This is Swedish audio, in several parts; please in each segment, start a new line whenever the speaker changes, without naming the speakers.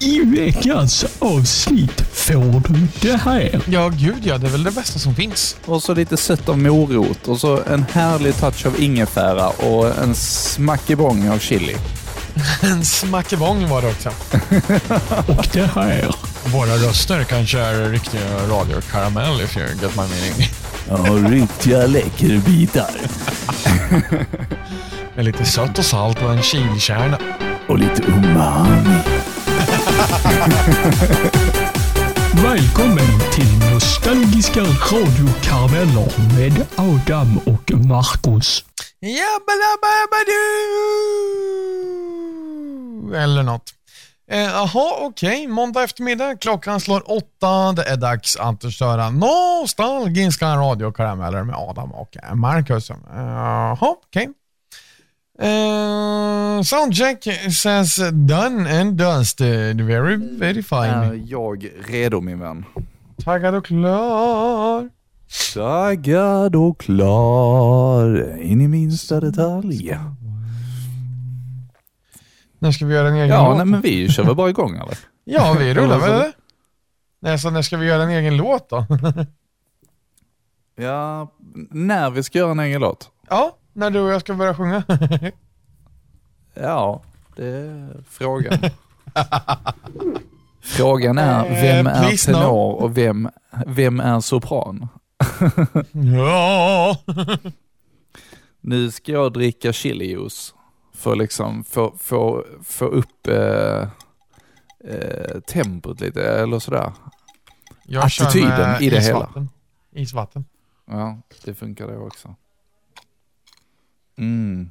I veckans avsnitt får du det här.
Ja, gud ja. Det är väl det bästa som finns.
Och så lite sött av morot och så en härlig touch av ingefära och en smackebong av chili.
En smackebong var det också.
Och det här.
Våra röster kanske är riktiga radiokaramell if you get my meaning.
Ja, riktiga läckerbitar.
Med lite sött och salt och en chilkärna.
Och lite umami.
Välkommen till Nostalgiska radiokarameller med Adam och Marcus.
Jabba-labba-doo! Eller något. Eh, Jaha, okej. Måndag eftermiddag. Klockan slår åtta. Det är dags att köra nostalgiska radiokarameller med Adam och Marcus. Eh, okej. Okay. Eh, soundcheck says done and dusted. Very, very fine.
Är jag redo min vän?
Taggad och klar.
Taggad och klar in i minsta detalj.
När ska vi göra en egen
Ja,
låt?
nej, men vi kör väl bara igång eller?
Ja, vi rullar väl
eller?
Nej, så när ska vi göra en egen låt då?
Ja, när vi ska göra en egen låt?
ja, när du och jag ska börja sjunga.
Ja, det är frågan. Frågan är,
Eh,
vem är
please no.
tenor och vem, vem är sopran?
ja.
Nu ska jag dricka chilijuice för att liksom få, få, få upp eh, eh, tempot lite, eller sådär.
Jag
Attityden i det
isvatten. Isvatten.
Ja, det funkar det också. Mm.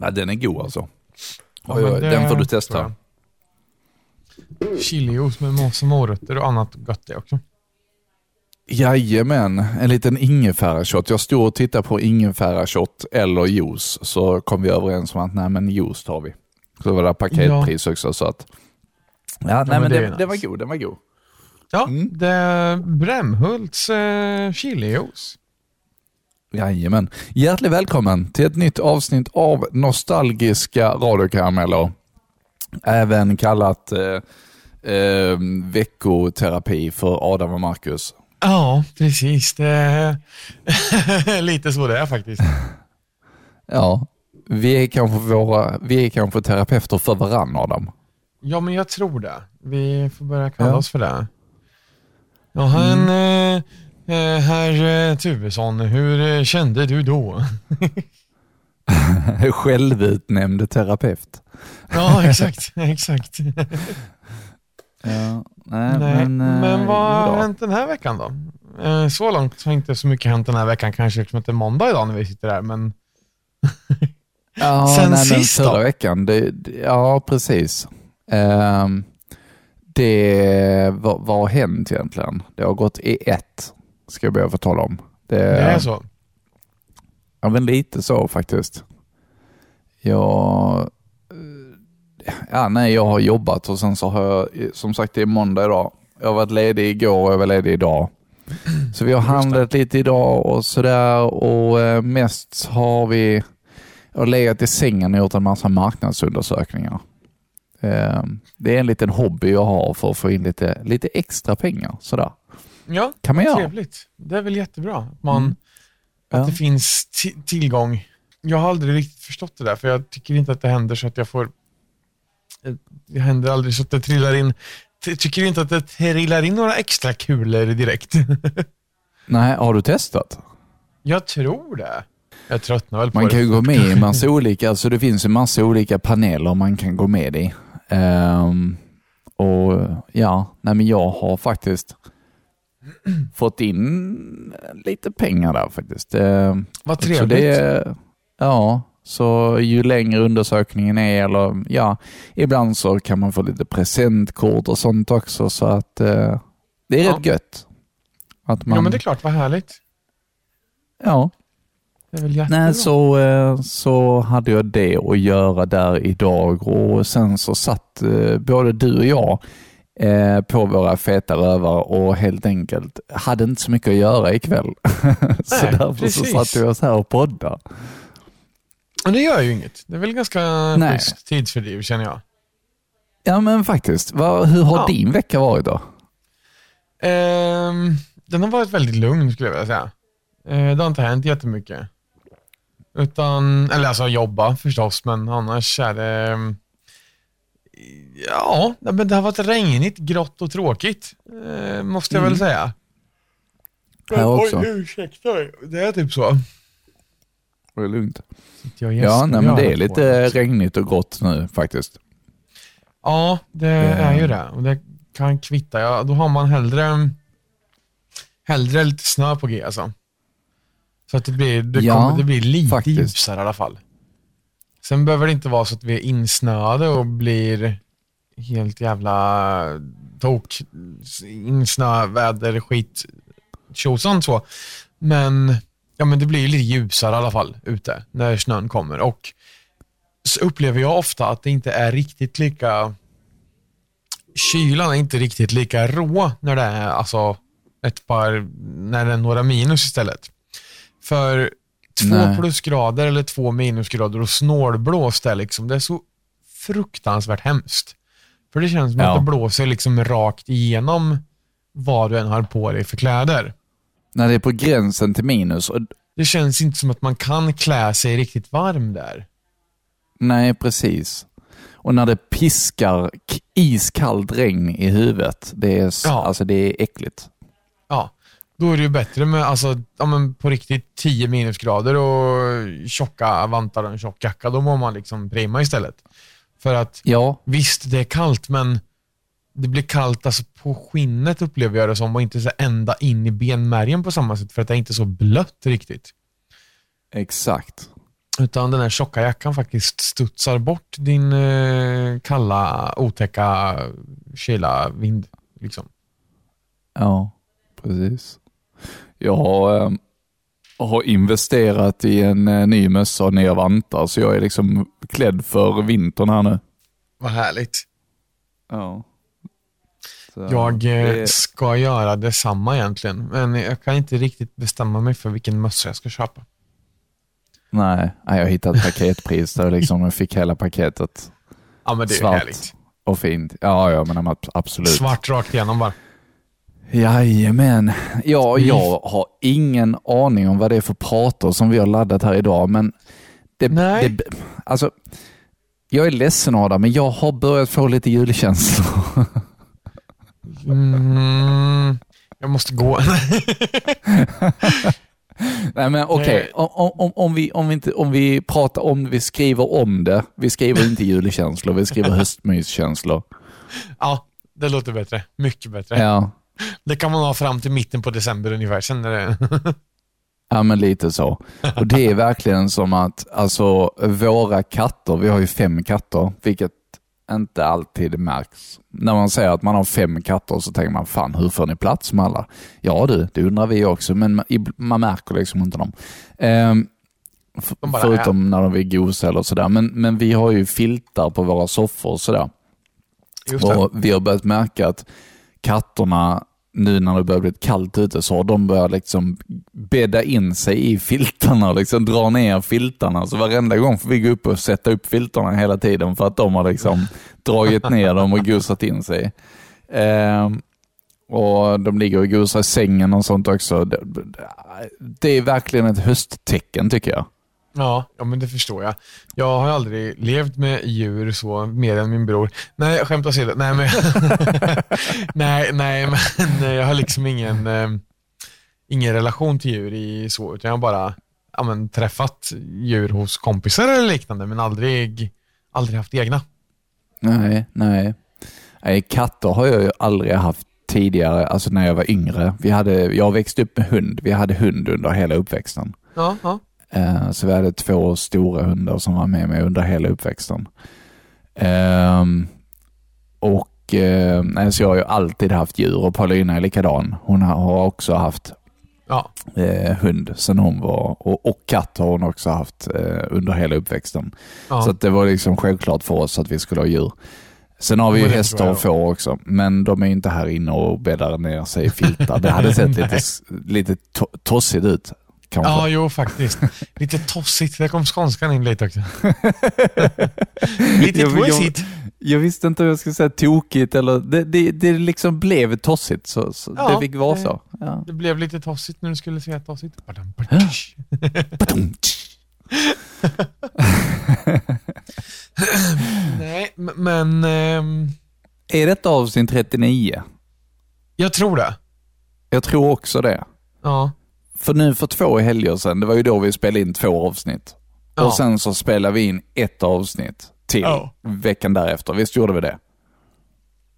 Ja, den är god alltså.
Ja,
oj,
det
den får du testa.
jag. Chilijuice med massa morötter och annat gott det också.
Jajamän, en liten ingefärashot. Jag stod och tittade på ingefärashot eller juice, så kom vi överens om att nej men juice tar vi. Så var det paketpris också så att... Ja, nej
men
men
det nice.
den var god, den var god.
Ja,
Mm.
det är Brämhults eh, chilijuice.
Jajamän. Hjärtligt välkommen till ett nytt avsnitt av Nostalgiska radiokarameller. Även kallat eh, eh, veckoterapi för Adam och Marcus.
Ja, precis. Det är lite så det är faktiskt.
Ja, vi är kanske, våra, vi är kanske terapeuter för varandra Adam.
Ja, men jag tror det. Vi får börja kalla
Ja.
oss för det. Ja, han, eh, eh, herr eh, Tuvesson, hur eh, kände du då?
Självutnämnd terapeut.
Ja, exakt, exakt.
Ja, nej,
Nej, men,
eh,
vad har hänt den här veckan då? Eh, så långt har inte så mycket hänt den här veckan, kanske eftersom att det är måndag idag när vi sitter här, men
Ja,
Sen
nej, men
sist då?
Förra veckan, det, ja precis. Ehm, det, vad, vad har hänt egentligen? Det har gått i ett, ska jag be att få tala om. Det,
det är så.
Ja, men lite så faktiskt. Jag, ja, nej, jag har jobbat och sen så har jag, som sagt det är måndag idag. Jag har varit ledig igår och jag var ledig idag. Så vi har handlat lite idag och sådär och eh, mest har vi jag har legat i sängen och gjort en massa marknadsundersökningar. Eh, Det är en liten hobby jag har för att få in lite, lite extra pengar. Sådär.
Ja,
Kan man göra.
trevligt. Det är väl jättebra att, man,
Mm.
att
Ja.
det finns ti- tillgång. Jag har aldrig riktigt förstått det där, för jag tycker inte att det händer så att jag får... eh, Det händer aldrig så att det trillar in... Tycker inte att det trillar in några extra kulor direkt.
Nej, har du testat?
jag tror det. Jag tröttnar väl på
Man
det.
kan ju gå med i massa olika, alltså det finns en massa olika paneler man kan gå med i. Ehm, och ja, nej men jag har faktiskt fått in lite pengar där faktiskt. Ehm,
Vad
så
trevligt.
det, ja, så ju längre undersökningen är, eller ja, ibland så kan man få lite presentkort och sånt också, så att eh, det är
Ja.
rätt gött. Att man,
Ja, men det är klart. Vad härligt.
ja,
Det är väl jättebra.
Nej, så, eh, så hade jag det att göra där idag och sen så satt eh, både du och jag eh, på våra feta rövar och helt enkelt hade inte så mycket att göra ikväll. så
Nej,
därför så
precis.
satt vi oss här och poddade.
Men det gör ju inget. Det är väl ganska schysst tidsfördriv känner jag.
Ja men faktiskt. Vad- hur har
Ja.
din vecka varit då?
Ehm, den har varit väldigt lugn skulle jag vilja säga. Eh, det har inte hänt jättemycket. Utan, eller alltså jobba förstås, men annars är det... Ja, men det har varit regnigt, grått och tråkigt. Eh, måste jag väl säga.
Här också.
Oj, ursäkta. Det är typ så.
Det lugnt?
Jag
Ja, nej, men det är lite regnigt och grått nu faktiskt.
Ja, det är ju det. Och det kan kvitta. Ja, då har man hellre, hellre lite snö på G alltså. Så att det blir, det
Ja,
kommer, det blir lite
faktiskt.
ljusare i alla fall. Sen behöver det inte vara så att vi är insnöade och blir helt jävla tok, insnö, väder, skit, tjosan så. Men, ja, men det blir lite ljusare i alla fall ute när snön kommer. Och så upplever jag ofta att det inte är riktigt lika kylan är inte riktigt lika rå när det är alltså ett par, när det är några minus istället. För två
Nej.
plusgrader eller två minusgrader och snålblåst är liksom, det är så fruktansvärt hemskt. För det känns som
Ja.
att det blåser liksom rakt igenom vad du än har på dig för kläder.
När det är på gränsen till minus. Och,
Det känns inte som att man kan klä sig riktigt varm där.
nej, precis. Och när det piskar iskallt regn i huvudet. Det är,
Ja.
alltså, det är äckligt.
Då är det ju bättre med alltså, ja, men på riktigt 10 minusgrader och tjocka vantar och en tjock jacka. Då mår man liksom prima istället. För att
Ja,
visst, det är kallt, men det blir kallt alltså, på skinnet upplever jag det som och inte så ända in i benmärgen på samma sätt för att det är inte så blött riktigt.
exakt.
Utan den här tjocka jackan faktiskt studsar bort din eh, kalla, otäcka, kyla vind. Liksom.
Ja, precis. Jag har, investerat i en eh, ny mössa och nya vantar, så jag är liksom klädd för vintern här nu.
Vad härligt.
Ja. Så,
Jag eh,
det-
ska göra detsamma egentligen, men jag kan inte riktigt bestämma mig för vilken mössa jag ska köpa.
Nej, jag hittade ett paketpris där liksom jag fick hela paketet.
Ja, men det är
Svart.
härligt.
Och fint. Ja, ja, men ab- absolut.
Svart rakt igenom bara.
Jajamän. Ja, jag har ingen aning om vad det är för prator som vi har laddat här idag, men det,
Nej.
det, alltså, jag är ledsen Adam, men jag har börjat få lite julkänslor.
Mm, jag måste gå.
Nej men okej,
Nej.
om, om, om, om, vi, om, vi inte, om vi pratar om, vi skriver om det. Vi skriver inte julkänslor, vi skriver höstmyskänslor.
ja, det låter bättre. Mycket bättre.
Ja,
Det kan man ha fram till mitten på december ungefär. Sen är det...
ja, men lite så. Och det är verkligen som att, alltså våra katter, vi har ju fem katter, vilket inte alltid märks. När man säger att man har fem katter så tänker man, fan hur får ni plats med alla? Ja du, det undrar vi också, men man, märker liksom inte dem. Ehm, f-
De bara
förutom när de vill gosa eller sådär. Men, men vi har ju filtar på våra soffor och sådär. Och vi har börjat märka att katterna, nu när det börjar bli kallt ute, så har de börjat liksom bädda in sig i filtarna och liksom dra ner filtarna. Så varenda gång får vi gå upp och sätta upp filtarna hela tiden för att de har liksom dragit ner dem och gosat in sig. Eh, och De ligger och gosar i sängen och sånt också. Det, det är verkligen ett hösttecken tycker jag.
Ja, ja, men det förstår jag. Jag har aldrig levt med djur så, mer än min bror. Nej, skämt åsido. Nej, men, nej, nej, men jag har liksom ingen, eh, ingen relation till djur i så, utan jag har bara ja, men, träffat djur hos kompisar eller liknande, men aldrig, aldrig haft egna.
Nej, nej. nej. Katter har jag ju aldrig haft tidigare, alltså när jag var yngre. Vi hade, jag växte upp med hund. Vi hade hund under hela uppväxten.
Ja, ja.
Eh, Så vi hade två stora hundar som var med mig under hela uppväxten. Ehm, Och eh, så jag har ju alltid haft djur och Paulina är likadan. Hon har- också haft
ja.
eh, hund sen hon var, och, och katt har hon också haft eh, under hela uppväxten.
ja.
Så det var liksom självklart för oss att vi skulle ha djur. Sen har vi ju hästar och får också, men de är inte här inne och bäddar ner sig i filtar. Det hade sett lite, lite to- tossigt ut. Kanske.
Ja, jo faktiskt. Lite tossigt. Där kom skånskan in lite också. lite tossigt.
Jag visste inte om jag skulle säga tokigt eller det, det, det liksom blev tossigt så, så
Ja,
det fick vara
det-
så. Ja.
Det blev lite tossigt när du skulle säga tossigt. Nej, men ehm,
Är detta avsnitt 39?
jag tror det.
Jag tror också det.
Ja.
För nu för två helger sedan, det var ju då vi spelade in två avsnitt.
Ja.
Och sen så spelade vi in ett avsnitt till
Ja.
veckan därefter. Visst gjorde vi det?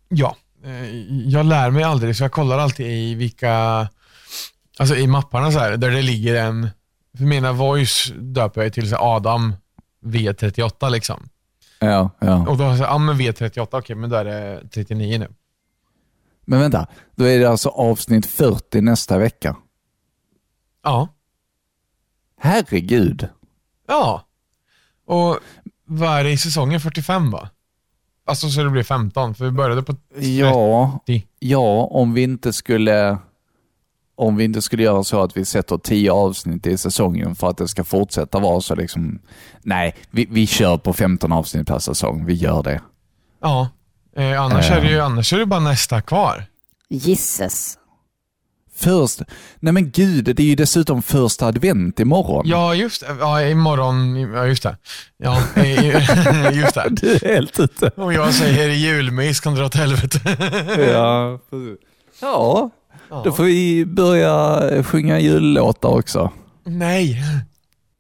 Ja. Eh, Jag lär mig aldrig, så jag kollar alltid i vilka, alltså i mapparna så här, där det ligger en, för mina voice döper jag till så Adam V38 liksom.
Ja, ja.
Och då har jag ja men V38, okej men då är det 39 nu.
Men vänta, då är det alltså avsnitt 40 nästa vecka.
Ja.
Herregud.
Ja. Och vad är det i säsongen? 45 va? Alltså så det blir 15, för vi började på
Ja,
30.
ja, om vi inte skulle om vi inte skulle göra så att vi sätter 10 avsnitt i säsongen för att det ska fortsätta vara så liksom, nej, vi, vi kör på 15 avsnitt per säsong, vi gör det.
Ja. Eh, annars,
Eh.
är det ju, annars är det bara nästa kvar.
Gisses.
Först, nej men gud, det är ju dessutom första advent imorgon.
Ja, just det. Ja, imorgon. Ja, just det. Ja, just det.
Du är helt ute.
Och jag säger julmys kan dra åt helvete.
Ja, precis. ja,
Ja.
då får vi börja sjunga jullåtar också.
Nej,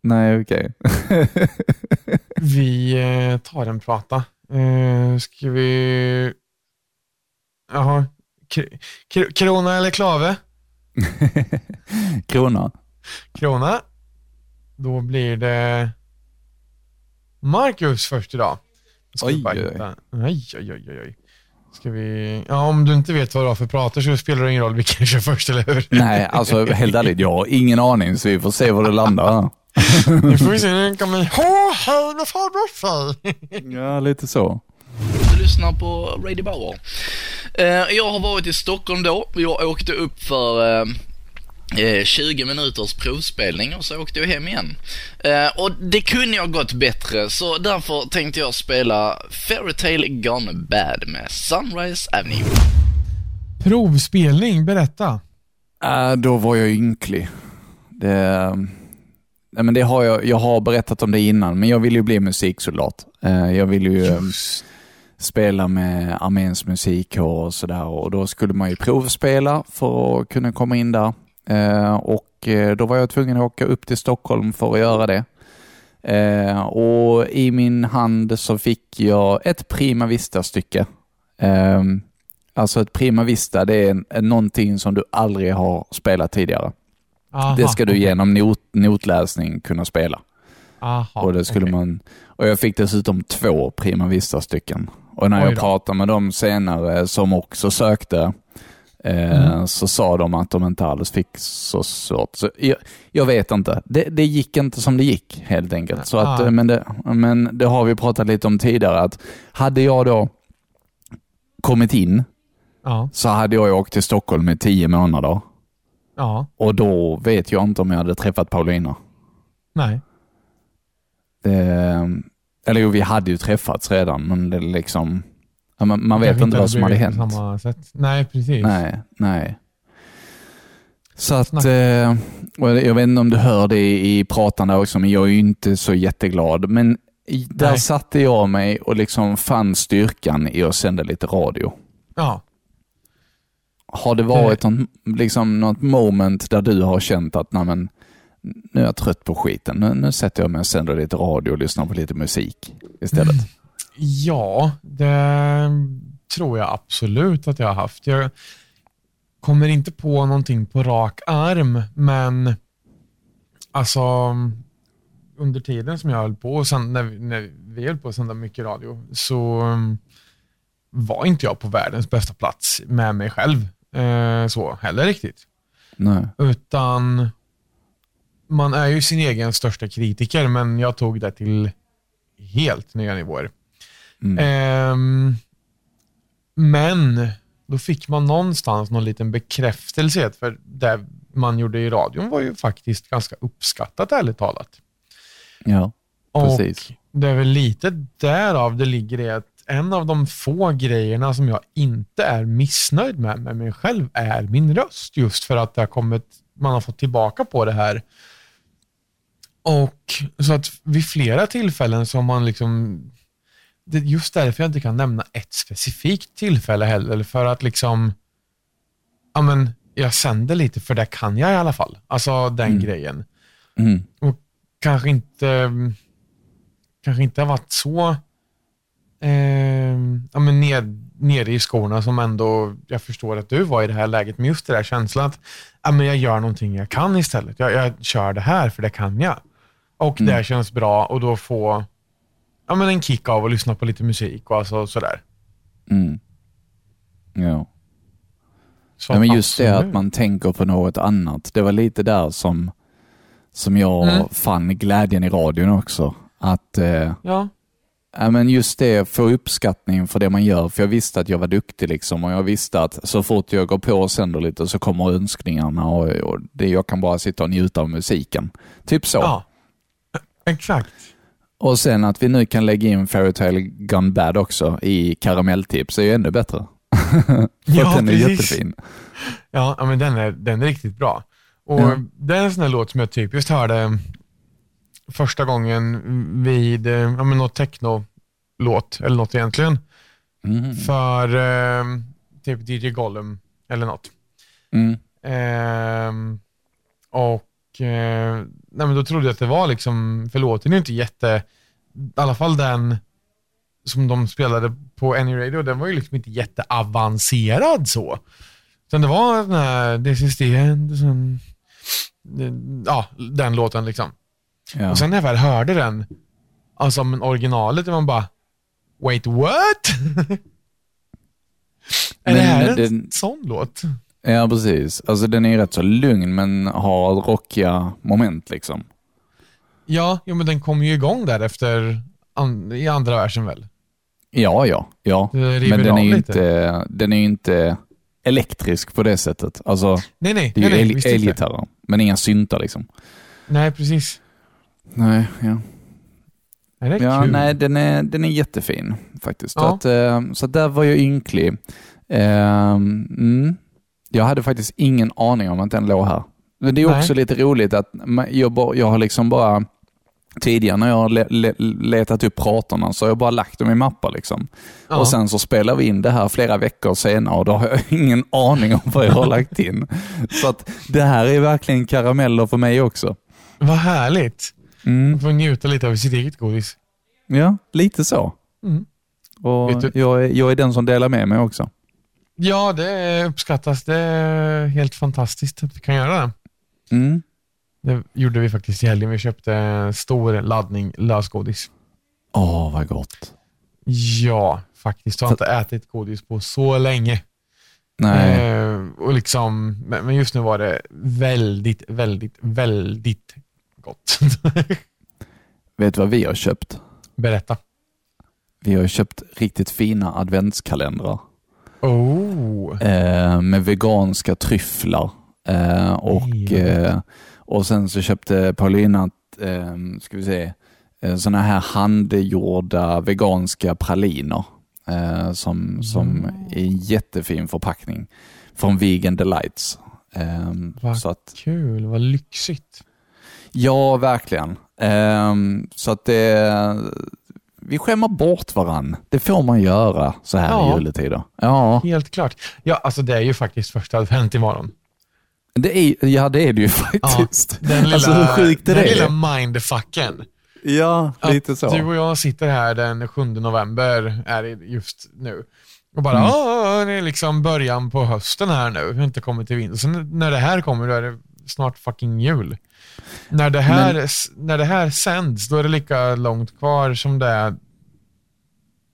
Nej, okej.
vi eh, tar en prata. Eh, ska vi... Jaha. Krona eller klave?
Krona.
Krona. Då blir det Marcus först idag.
Oj,
bara
oj, oj.
Oj, oj, oj. Ska vi... Ja, om du inte vet vad du har för prater så spelar det ingen roll vilken kör först, eller hur?
Nej, alltså helt ärligt, jag har ingen aning så vi får se var det landar.
Nu får vi se när den kommer. Åh, hej med farbror.
Ja, lite så.
Du lyssnar på Radio Bauer. Eh, jag har varit i Stockholm då. Jag åkte upp för eh, eh, 20 minuters provspelning och så åkte jag hem igen. Eh, och det kunde jag gått bättre, så därför tänkte jag spela Fairytale Gone Bad med Sunrise Avenue.
Provspelning, berätta.
Äh, då var jag ynklig. Det, nej, men det har jag, jag har berättat om det innan, men jag vill ju bli musiksoldat. Eh, jag vill ju eh, spela med arméns musikkår och sådär och då skulle man ju provspela för att kunna komma in där. Eh, och eh, då var jag tvungen att åka upp till Stockholm för att göra det. Eh, och i min hand så fick jag ett Prima Vista-stycke. Eh, alltså ett Prima Vista, det är någonting som du aldrig har spelat tidigare.
Aha,
det ska du genom not, notläsning kunna spela.
Aha,
och det skulle
okej.
man... Och jag fick dessutom två Prima Vista-stycken. Och när jag pratade med dem senare som också sökte, eh,
Mm.
så sa de att de inte alls fick så svårt. Så jag, jag vet inte. Det, det gick inte som det gick helt enkelt. Så att,
Ah.
eh, men, det, men det har vi pratat lite om tidigare, att hade jag då kommit in
Ja,
så hade jag åkt till Stockholm i tio månader
ja,
och då vet jag inte om jag hade träffat Paulina.
nej.
Det, eller jo, vi hade ju träffats redan, men det liksom... Man, man vet inte vad som hade hänt.
Samma sätt. Nej, precis.
Nej, nej. Så att, eh, jag vet inte om du hör det i, i pratande också, men jag är ju inte så jätteglad. Men i, där
Nej.
satte jag mig och liksom fann styrkan i att sända lite radio.
Ja.
Har det varit något, liksom något moment där du har känt att nej, men, nu är jag trött på skiten. Nu, nu sätter jag mig och sänder lite radio och lyssnar på lite musik istället?
Ja, det tror jag absolut att jag har haft. Jag kommer inte på någonting på rak arm, men alltså under tiden som jag höll på, och sen när, vi- när vi höll på att sända mycket radio, så um, var inte jag på världens bästa plats med mig själv eh, så heller riktigt.
Nej.
Utan man är ju sin egen största kritiker, men jag tog det till helt nya nivåer.
Mm.
Ehm, men då fick man någonstans någon liten bekräftelse. För det man gjorde i radion var ju faktiskt ganska uppskattat, ärligt talat.
Ja, precis.
Och det är väl lite därav det ligger i att en av de få grejerna som jag inte är missnöjd med med mig själv är min röst. Just för att det har kommit, man har fått tillbaka på det här. Och så att vid flera tillfällen så har man liksom, det är just därför jag inte kan nämna ett specifikt tillfälle heller, för att liksom, ja men, jag sänder lite för det kan jag i alla fall. Alltså den
Mm.
grejen.
Mm.
Och kanske inte, kanske inte har varit så eh, ja, men ned, nere i skorna som ändå jag förstår att du var i det här läget. Men just det där känslan att ja, men jag gör någonting jag kan istället. Jag, jag kör det här för det kan jag. Och
Mm.
det känns bra och då få ja, men en kick av att lyssna på lite musik och alltså sådär.
Mm. Ja.
Så
ja, men just det
absolut.
att man tänker på något annat. Det var lite där som, som jag
Mm.
fann glädjen i radion också. Att eh,
Ja,
Ja, men just det, få uppskattning för det man gör. För jag visste att jag var duktig liksom och jag visste att så fort jag går på och sänder lite så kommer önskningarna och, och det, jag kan bara sitta och njuta av musiken. Typ så.
ja. Exakt.
Och sen att vi nu kan lägga in Fairytale Gone Bad också i karamelltips är ju ännu bättre.
Ja,
den är
precis.
jättefin.
Ja, men den är, den är riktigt bra. Och
Ja.
Det är en sån här låt som jag typiskt hörde första gången vid eh, ja, men något techno-låt, eller något egentligen,
Mm.
för eh, typ DJ Gollum eller något.
Mm.
Ehm, och eh, nej, men då trodde jag att det var liksom, för låten är ju inte jätte, i alla fall den som de spelade på Any Radio, den var ju liksom inte jätteavancerad så. Utan det var den här, this is the end, som, ja, den låten liksom.
Ja.
Och sen när jag väl hörde den, alltså men originalet, det var man bara, wait what? är det
Men
här en
den-
sån låt?
Ja, precis. Alltså den är rätt så lugn men har rockiga moment liksom.
Ja, jo, men den kom ju igång där efter an, i andra versen väl?
Ja, ja, ja. Men den är ju inte, den är inte elektrisk på det sättet. Alltså,
Nej, nej.
det är
nej,
ju el- elgitarrer, men inga syntar liksom.
Nej, precis.
Nej, ja.
Nej, det är
Ja,
kul.
nej, den är, den är jättefin faktiskt.
Ja.
Att, eh, så där var jag ynklig. Eh, mm. Jag hade faktiskt ingen aning om att den låg här. Men det är
Nej.
också lite roligt att jag, bara, jag har liksom bara Tidigare när jag har le, le, letat upp pratorna så har jag bara lagt dem i mappar. Liksom.
Ja.
Och Sen så spelar vi in det här flera veckor senare och då har jag ingen aning om vad jag har lagt in. Så att det här är verkligen karameller för mig också.
Vad härligt.
Mm.
Man får njuta lite av sitt eget godis.
Ja, lite så.
Mm.
Och jag, är, jag är den som delar med mig också.
Ja, det uppskattas. Det är helt fantastiskt att vi kan göra det.
Mm.
Det gjorde vi faktiskt i helgen. Vi köpte en stor laddning lösgodis.
Åh, vad gott.
Ja, faktiskt. Jag har inte ätit godis på så länge.
Nej,
Eh, och liksom, men men just nu var det väldigt, väldigt, väldigt gott.
vet du vad vi har köpt?
Berätta.
Vi har köpt riktigt fina adventskalendrar
Oh.
eh, med veganska tryfflar. Eh, och, eh, och sen så köpte Paulina, eh, ska vi se, eh, såna här handgjorda veganska praliner eh, som, som är en jättefin förpackning från Vegan Delights. Eh,
Vad
så att,
Kul, vad lyxigt.
Ja, verkligen. Så att det... Vi skämmer bort varann. Det får man göra så här
Ja.
i juletider. Ja,
Helt klart. Ja, alltså det är ju faktiskt första advent imorgon.
det är, ja, det är det ju faktiskt.
Den lilla,
alltså hur sjukt är
den
det?
lilla mindfucken.
Ja, lite så.
Du och jag sitter här den 7 november, är just nu. Och bara,
Mm.
"Åh, det är liksom början på hösten här nu. Vi har inte kommit till vinter. Sen när det här kommer, då är det snart fucking jul. När det här, när det här sänds, då är det lika långt kvar som det är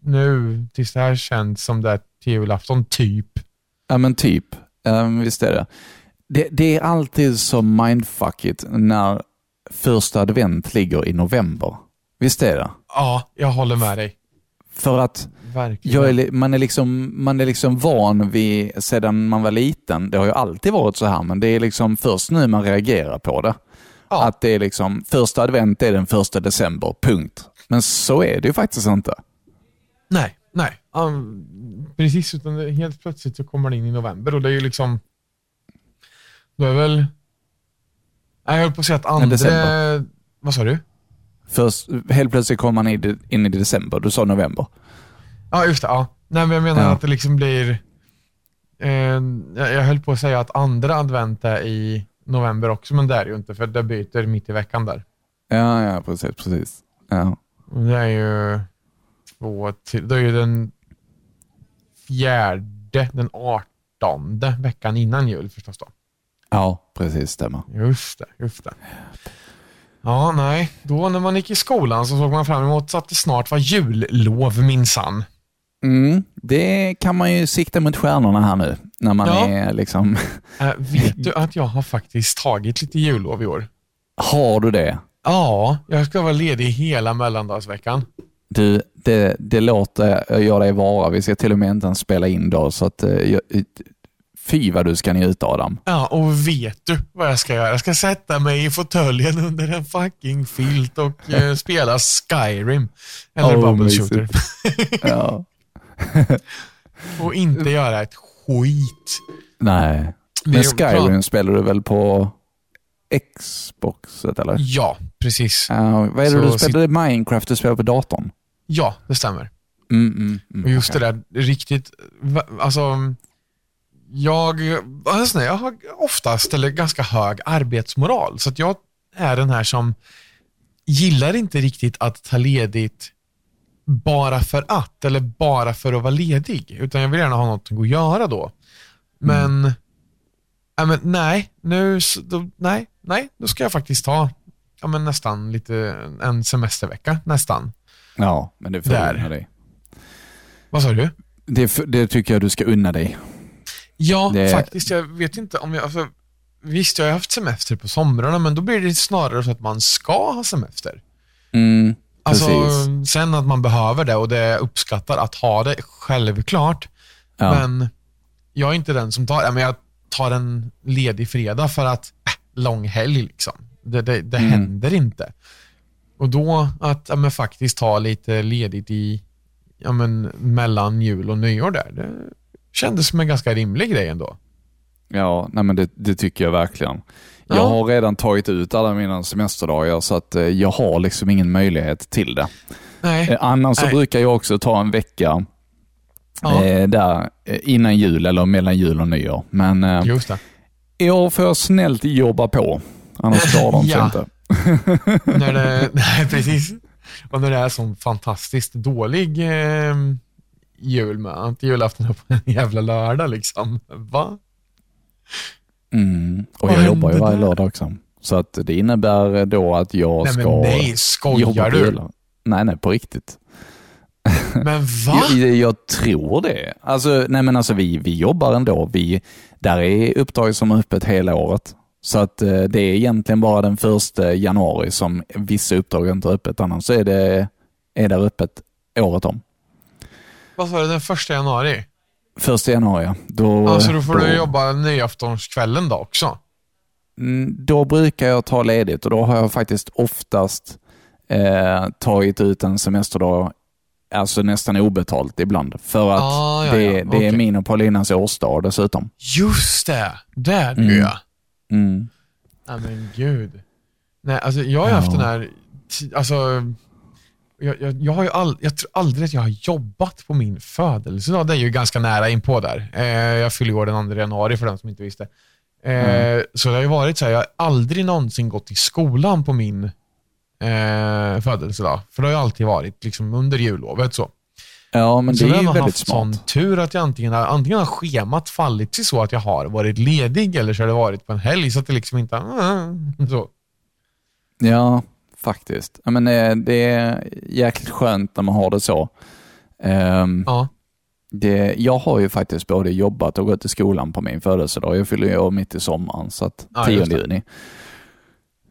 nu, tills det här känns som det är till julafton, typ.
Ja, men typ. Um, visst är det. det. Det är alltid så mindfuckigt när första advent ligger i november. Visst är det?
Ja, jag håller med dig.
För att är, man, är liksom, man är liksom van vid, sedan man var liten, det har ju alltid varit så här, men det är liksom först nu man reagerar på det.
Ja.
Att det är liksom, första advent är den första december, punkt. Men så är det ju faktiskt inte.
Nej, nej. Um, precis, utan det, helt plötsligt så kommer det in i november och det är ju liksom... Då är väl... Jag höll på att säga att andra...
december.
Vad sa du?
Först, helt plötsligt kommer man in i- in i december, du sa november.
Ja, just det. Ja. Nej, men jag menar
Ja.
att det liksom blir... Eh, jag jag höll på att säga att andra advent är i november också, men det är det ju inte, för det byter mitt i veckan där.
Ja, ja, precis, precis. Ja.
Det är ju två till, det är ju den fjärde, den artonde veckan innan jul förstås då.
ja, precis, stämmer.
Just det, just det. Ja, nej. Då när man gick i skolan så såg man fram emot att det snart var jullov minsann.
Mm, det kan man ju sikta mot stjärnorna här nu, när man
Ja.
är liksom...
Äh, vet du att jag har faktiskt tagit lite jullov i år?
Har du det?
Ja, jag ska vara ledig hela mellandagsveckan.
Du, det, det låter jag dig vara. Vi ska till och med inte ens spela in då, så att... eh, jag- Fy vad du ska njuta Adam.
Ja, och vet du vad jag ska göra? Jag ska sätta mig i fåtöljen under en fucking filt och eh, spela Skyrim. Eller
Åh,
Bubble. Shooter.
Ja.
Och inte göra ett skit.
Nej. Men Skyrim spelar du väl på Xboxet eller?
Ja, precis.
Ja, vad är det
Så
du
sit-
spelade? Minecraft du spelar på datorn?
Ja, det stämmer.
Mm, mm, mm,
Och just
okej.
det där, riktigt, alltså, jag, alltså, jag har oftast, eller ganska hög arbetsmoral. Så att jag är den här som gillar inte riktigt att ta ledigt bara för att, eller bara för att vara ledig. Utan jag vill gärna ha något att göra då. Men, ja, men nej, nu, då, nej, nej, då ska jag faktiskt ta ja, men nästan lite, en semestervecka, nästan.
Ja, men det får
Där.
du unna dig.
Vad sa du?
Det, det tycker jag du ska unna dig.
Ja,
Det-
faktiskt. Jag vet inte om jag... Alltså, visst, jag har haft semester på somrarna, men då blir det snarare så att man ska ha semester.
Mm,
Alltså,
precis.
sen att man behöver det och det uppskattar att ha det, självklart.
Ja.
Men jag är inte den som tar, men jag tar en ledig fredag för att, äh, lång helg liksom. Det, det, det
Mm.
händer inte. Och då att men faktiskt ta lite ledigt i, ja, men mellan jul och nyår där, det kändes som en ganska rimlig grej ändå.
Ja, nej men det, det tycker jag verkligen.
Ja.
Jag har redan tagit ut alla mina semesterdagar så att eh, jag har liksom ingen möjlighet till det.
Nej.
Eh, Annars så
Nej.
brukar jag också ta en vecka
Ja.
eh, där innan jul eller mellan jul och nyår. Men
Just det.
i år får jag snällt jobba på. Annars klarar de sig
Ja.
inte.
när det, nej, precis. Och när det är sån fantastiskt dålig eh, jul med att julafton är på en jävla lördag liksom. Va?
Mm. Och jag jobbar ju varje
där?
lördag också. Så att det innebär då att jag
Nej
ska
men nej, skojar
på
du?
jular. Nej, nej, på riktigt.
Men va?
Jag, jag tror det. Alltså, nej men alltså vi, vi jobbar ändå. Vi, där är uppdrag som är öppet hela året. Så att eh, det är egentligen bara den första januari som vissa uppdrag inte är öppet. Annars är det är där öppet året om.
Vad sa du, den första januari?
Första januari, ja. då,
Alltså då får du jobba nyaftonskvällen då också?
Mm, Då brukar jag ta ledigt och då har jag faktiskt oftast eh, tagit ut en semesterdag, alltså nästan obetalt ibland. För att
Ah, ja,
det,
ja,
det är
okej.
min och Paulinas årsdag dessutom.
Just det, där du
Mm.
ja.
Mm.
Nej men gud. Nej, alltså jag har ju haft
Ja.
den här, alltså, jag, jag, jag har ju all, jag tror aldrig att jag har jobbat på min födelsedag. Det är ju ganska nära inpå där. Eh, jag fyller år den 2 januari för den som inte visste. Eh,
Mm.
Så det har ju varit så här, jag har aldrig någonsin gått i skolan på min eh, födelsedag. För det har ju alltid varit liksom under jullovet så.
Ja, men
så
det
jag
är ju
har
väldigt
haft sån
smart.
tur att jag antingen har, antingen har schemat fallit sig så att jag har varit ledig eller så har det varit på en helg så att det liksom inte har, så.
Ja, faktiskt. Men det, det är jäkligt skönt när man har det så. Ehm,
Ja.
det, jag har ju faktiskt både jobbat och gått i skolan på min födelsedag. Jag fyller ju år mitt i sommaren, så att
Ja,
10
just det.
juni.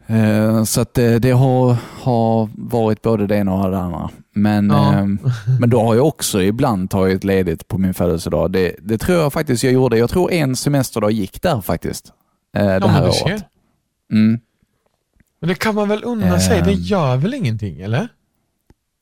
Eh, Så att det, det har, har varit både det ena och det andra. Men,
Ja.
ehm, men då har jag också ibland tagit ledigt på min födelsedag. Det, det tror jag faktiskt jag gjorde. Jag tror en semesterdag gick där faktiskt. Eh, det
Ja,
här året. Mm.
Men det kan man väl unna sig? Det
Ehm.
gör väl ingenting, eller?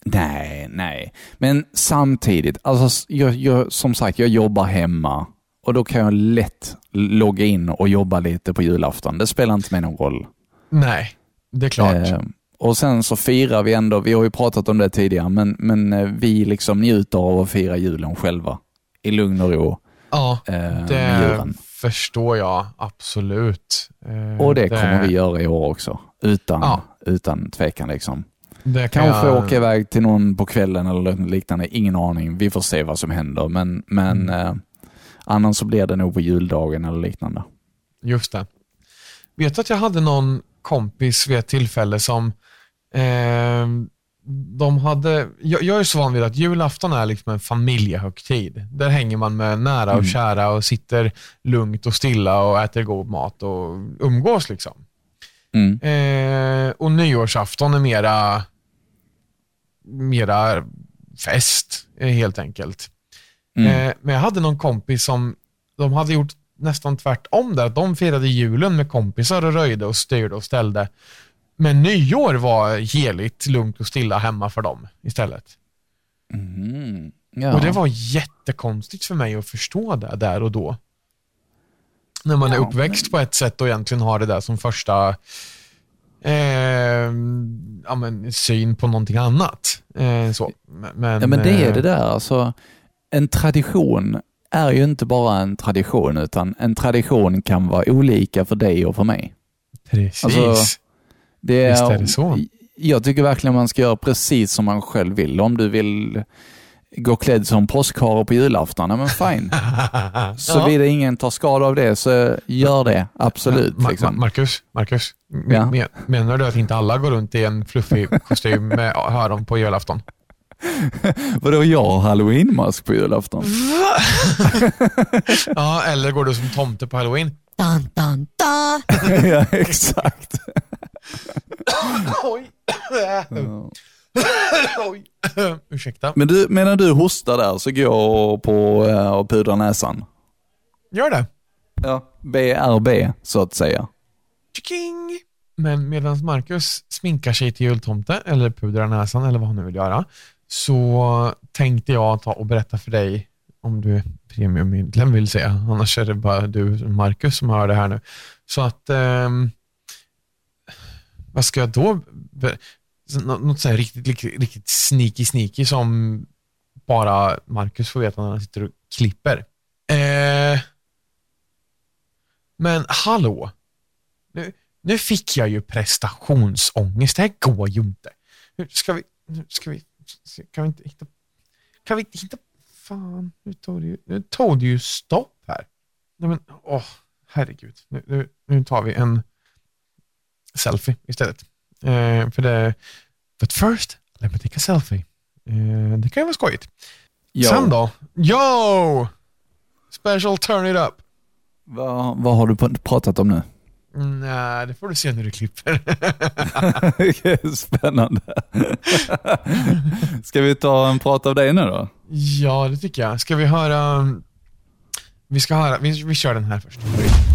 Nej, nej. Men samtidigt, alltså, jag, jag, som sagt, jag jobbar hemma och då kan jag lätt logga in och jobba lite på julafton. Det spelar inte mig någon roll.
Nej, det är klart.
Eh, och sen så firar vi ändå, vi har ju pratat om det tidigare, men, men eh, vi liksom njuter av att fira julen själva. I lugn och ro.
ja,
Eh,
det. Förstår jag absolut. Eh,
Och det kommer vi göra i år också. Utan,
Ja.
utan tvekan. Liksom.
Det kan
Kanske
jag,
åka iväg till någon på kvällen eller liknande. Ingen aning. Vi får se vad som händer. Men, men
Mm.
eh, annars så blir det nog på juldagen eller liknande.
Just det. Vet du att jag hade någon kompis vid ett tillfälle som eh, de hade, jag, jag är så van vid att julafton är liksom en familjehögtid. Där hänger man med nära och
Mm.
kära och sitter lugnt och stilla och äter god mat och umgås. liksom.
Mm.
Eh, och nyårsafton är mera, mera fest, eh, helt enkelt.
Mm.
Eh, men jag hade någon kompis som, de hade gjort nästan tvärtom där. De firade julen med kompisar och röjde och styrde och ställde. Men nyår var heligt, lugnt och stilla hemma för dem istället.
Mm. Ja.
Och det var jättekonstigt för mig att förstå det där och då. När man är
Ja,
uppväxt på ett sätt och egentligen har det där som första eh, ja, men, syn på någonting annat. Eh, så. Men,
ja, men det är
eh,
det där. Alltså, en tradition är ju inte bara en tradition, utan en tradition kan vara olika för dig och för mig.
Precis.
Alltså, Det
Visst är det så.
Jag tycker verkligen man ska göra precis som man själv vill. Om du vill gå klädd som påskhare på julafton, ja men fine. Såvida ingen tar skada av det så gör det, absolut.
Ma-
liksom.
Marcus, Marcus
Ja.
men, menar du att inte alla går runt i en fluffig kostym med öron på julafton?
Vadå, jag har halloweenmask på julafton?
Ja, eller går du som tomte på halloween?
Dun, dun, dun.
ja, exakt.
Oj. Oj. Ursäkta.
Men du, medan du hostar där så går jag på eh, och pudrar näsan.
Gör det.
Ja. BRB, så att säga.
Tjiking! Men medan Marcus sminkar sig till jultomte eller pudrar näsan eller vad han nu vill göra så tänkte jag ta och berätta för dig om du är premiummedlem vill säga. Annars är det bara du Marcus som hör det här nu. Så att ehm, vad ska jag då något så här riktigt, riktigt, riktigt sneaky sneaky som bara Marcus får veta när han sitter och klipper. Eh, men hallå, nu, nu fick jag ju prestationsångest. Det här går ju inte. Nu ska vi, ska vi, kan vi inte hitta, kan vi inte hitta, fan, nu tog det ju, nu tog det ju stopp här. Nej men, åh, herregud. Nu, nu, nu tar vi en selfie istället. Eh, för det, but first, let me take a selfie. Eh, det kan ju vara skojigt.
Ja.
Sen då? Yo! Special turn it up.
Vad, vad har du pratat om nu?
Nej, det får du se när du klipper.
Spännande. Ska vi ta en prat av dig nu då?
ja, det tycker jag. Ska vi höra... Vi ska höra, vi, vi kör den här först.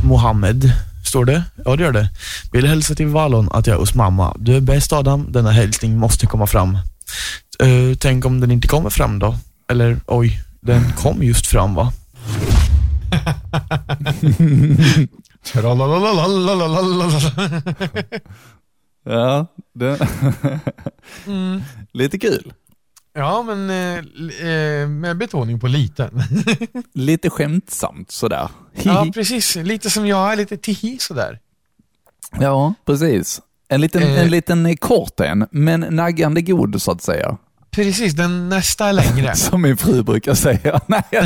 Mohammed, står det? Ja, det gör det. Vill hälsa till Vallon att jag är hos mamma. Du är bäst Adam, denna hälsning måste komma fram. Eh, tänk om den inte kommer fram då? Eller oj, den kom just fram va?
Ja, det...
Mm.
lite kul.
Ja, men eh, eh, med betoning på liten.
Lite skämtsamt sådär.
ja, precis. Lite som jag är, lite tihi sådär.
Ja, precis. En liten,
Eh.
en liten kort en, men naggande god så att säga.
Precis, den nästa är längre.
Som min fru brukar säga. Nej, jag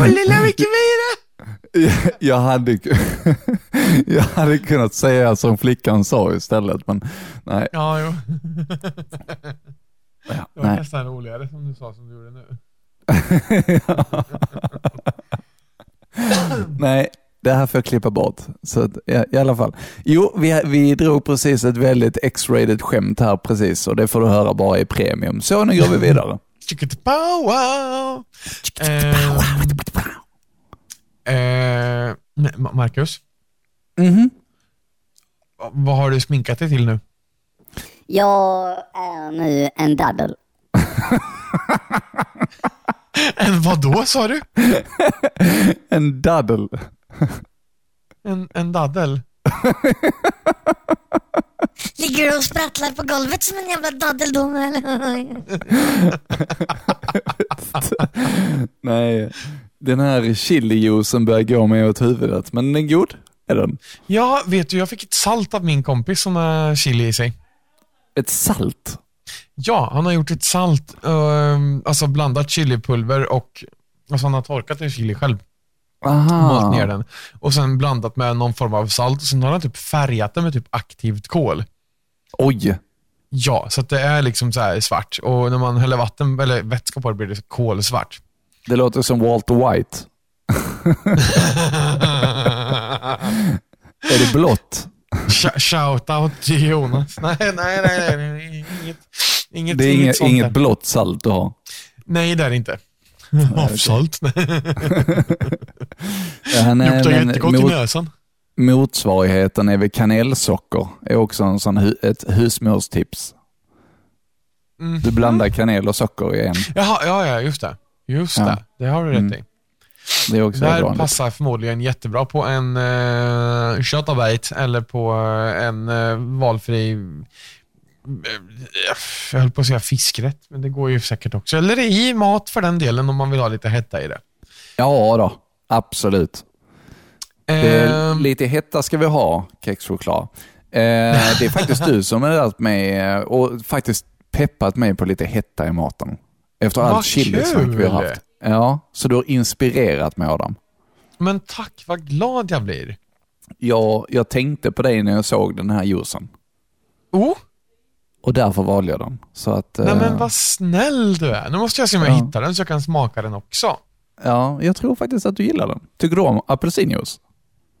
Och lilla mera.
jag, hade, jag hade kunnat säga som flickan sa istället, men nej.
Ja, jo.
Ja,
Det var
nej.
nästan roligare som du sa som du gjorde nu.
Nej, det här får jag klippa bort. Så att, ja, I alla fall. Jo, vi, vi drog precis ett väldigt X-rated skämt här precis och det får du höra bara i premium. Så nu går vi vidare.
Wow. Eh, Ma- Marcus,
Mhm.
vad har du sminkat dig till nu?
Jag är nu en daddel.
En vad då sa du?
En daddel.
En, en daddel?
Ligger du och sprattlar på golvet som en jävla daddeldom eller?
Nej, den här chilijuicen börjar gå mig åt huvudet, men den är god. Är den?
Ja, vet du, jag fick ett salt av min kompis som har chili i sig.
Ett salt?
Ja, han har gjort ett salt, ehm, alltså blandat chilipulver och alltså han har torkat en chili själv. Malt ner
Aha.
den. Och sen blandat med någon form av salt och sen har han typ färgat den med typ aktivt kol.
Oj.
Ja, så att det är liksom så här svart. Och när man häller vatten eller vätska på det blir det kolsvart.
Det låter som Walter White. Är det blått?
Sh- Shoutout till Jonas. Nej, nej, nej. nej. Inget, inget,
Det är inget, inget
där.
blått salt du har.
Nej, det är det inte. Havssalt.
Ja,
Luktar jättegott i näsan.
Motsvarigheten är väl kanelsocker. är också en sån hu- ett husmorstips.
Mm.
Du blandar kanel och socker i en.
Jaha, ja, ja, just det. Just
Ja.
det. Det har du rätt
Mm.
i.
Det är också
Det här
vanligt.
passar förmodligen jättebra på en uh, köttabite eller på eh, en uh, valfri, eh, jag höll på att säga fiskrätt, men det går ju säkert också. Eller i mat för den delen om man vill ha lite hetta i det.
Ja då, absolut.
Ehm,
lite hetta ska vi ha, kexchoklad. Eh, det är faktiskt du som har lärt mig eh, och faktiskt peppat mig på lite hetta i maten. Efter
Vad
allt chilisnack vi har haft. Ja, så du har inspirerat mig Adam.
men tack, vad glad jag blir.
Jag, jag tänkte på dig när jag såg den här juicen
Oh,
och därför valde jag den. Så att,
nej
eh,
men vad snäll du är. Nu måste jag se om jag
Ja.
hittar den så jag kan smaka den också.
Ja, jag tror faktiskt att du gillar den. Tycker du om apelsinjuice?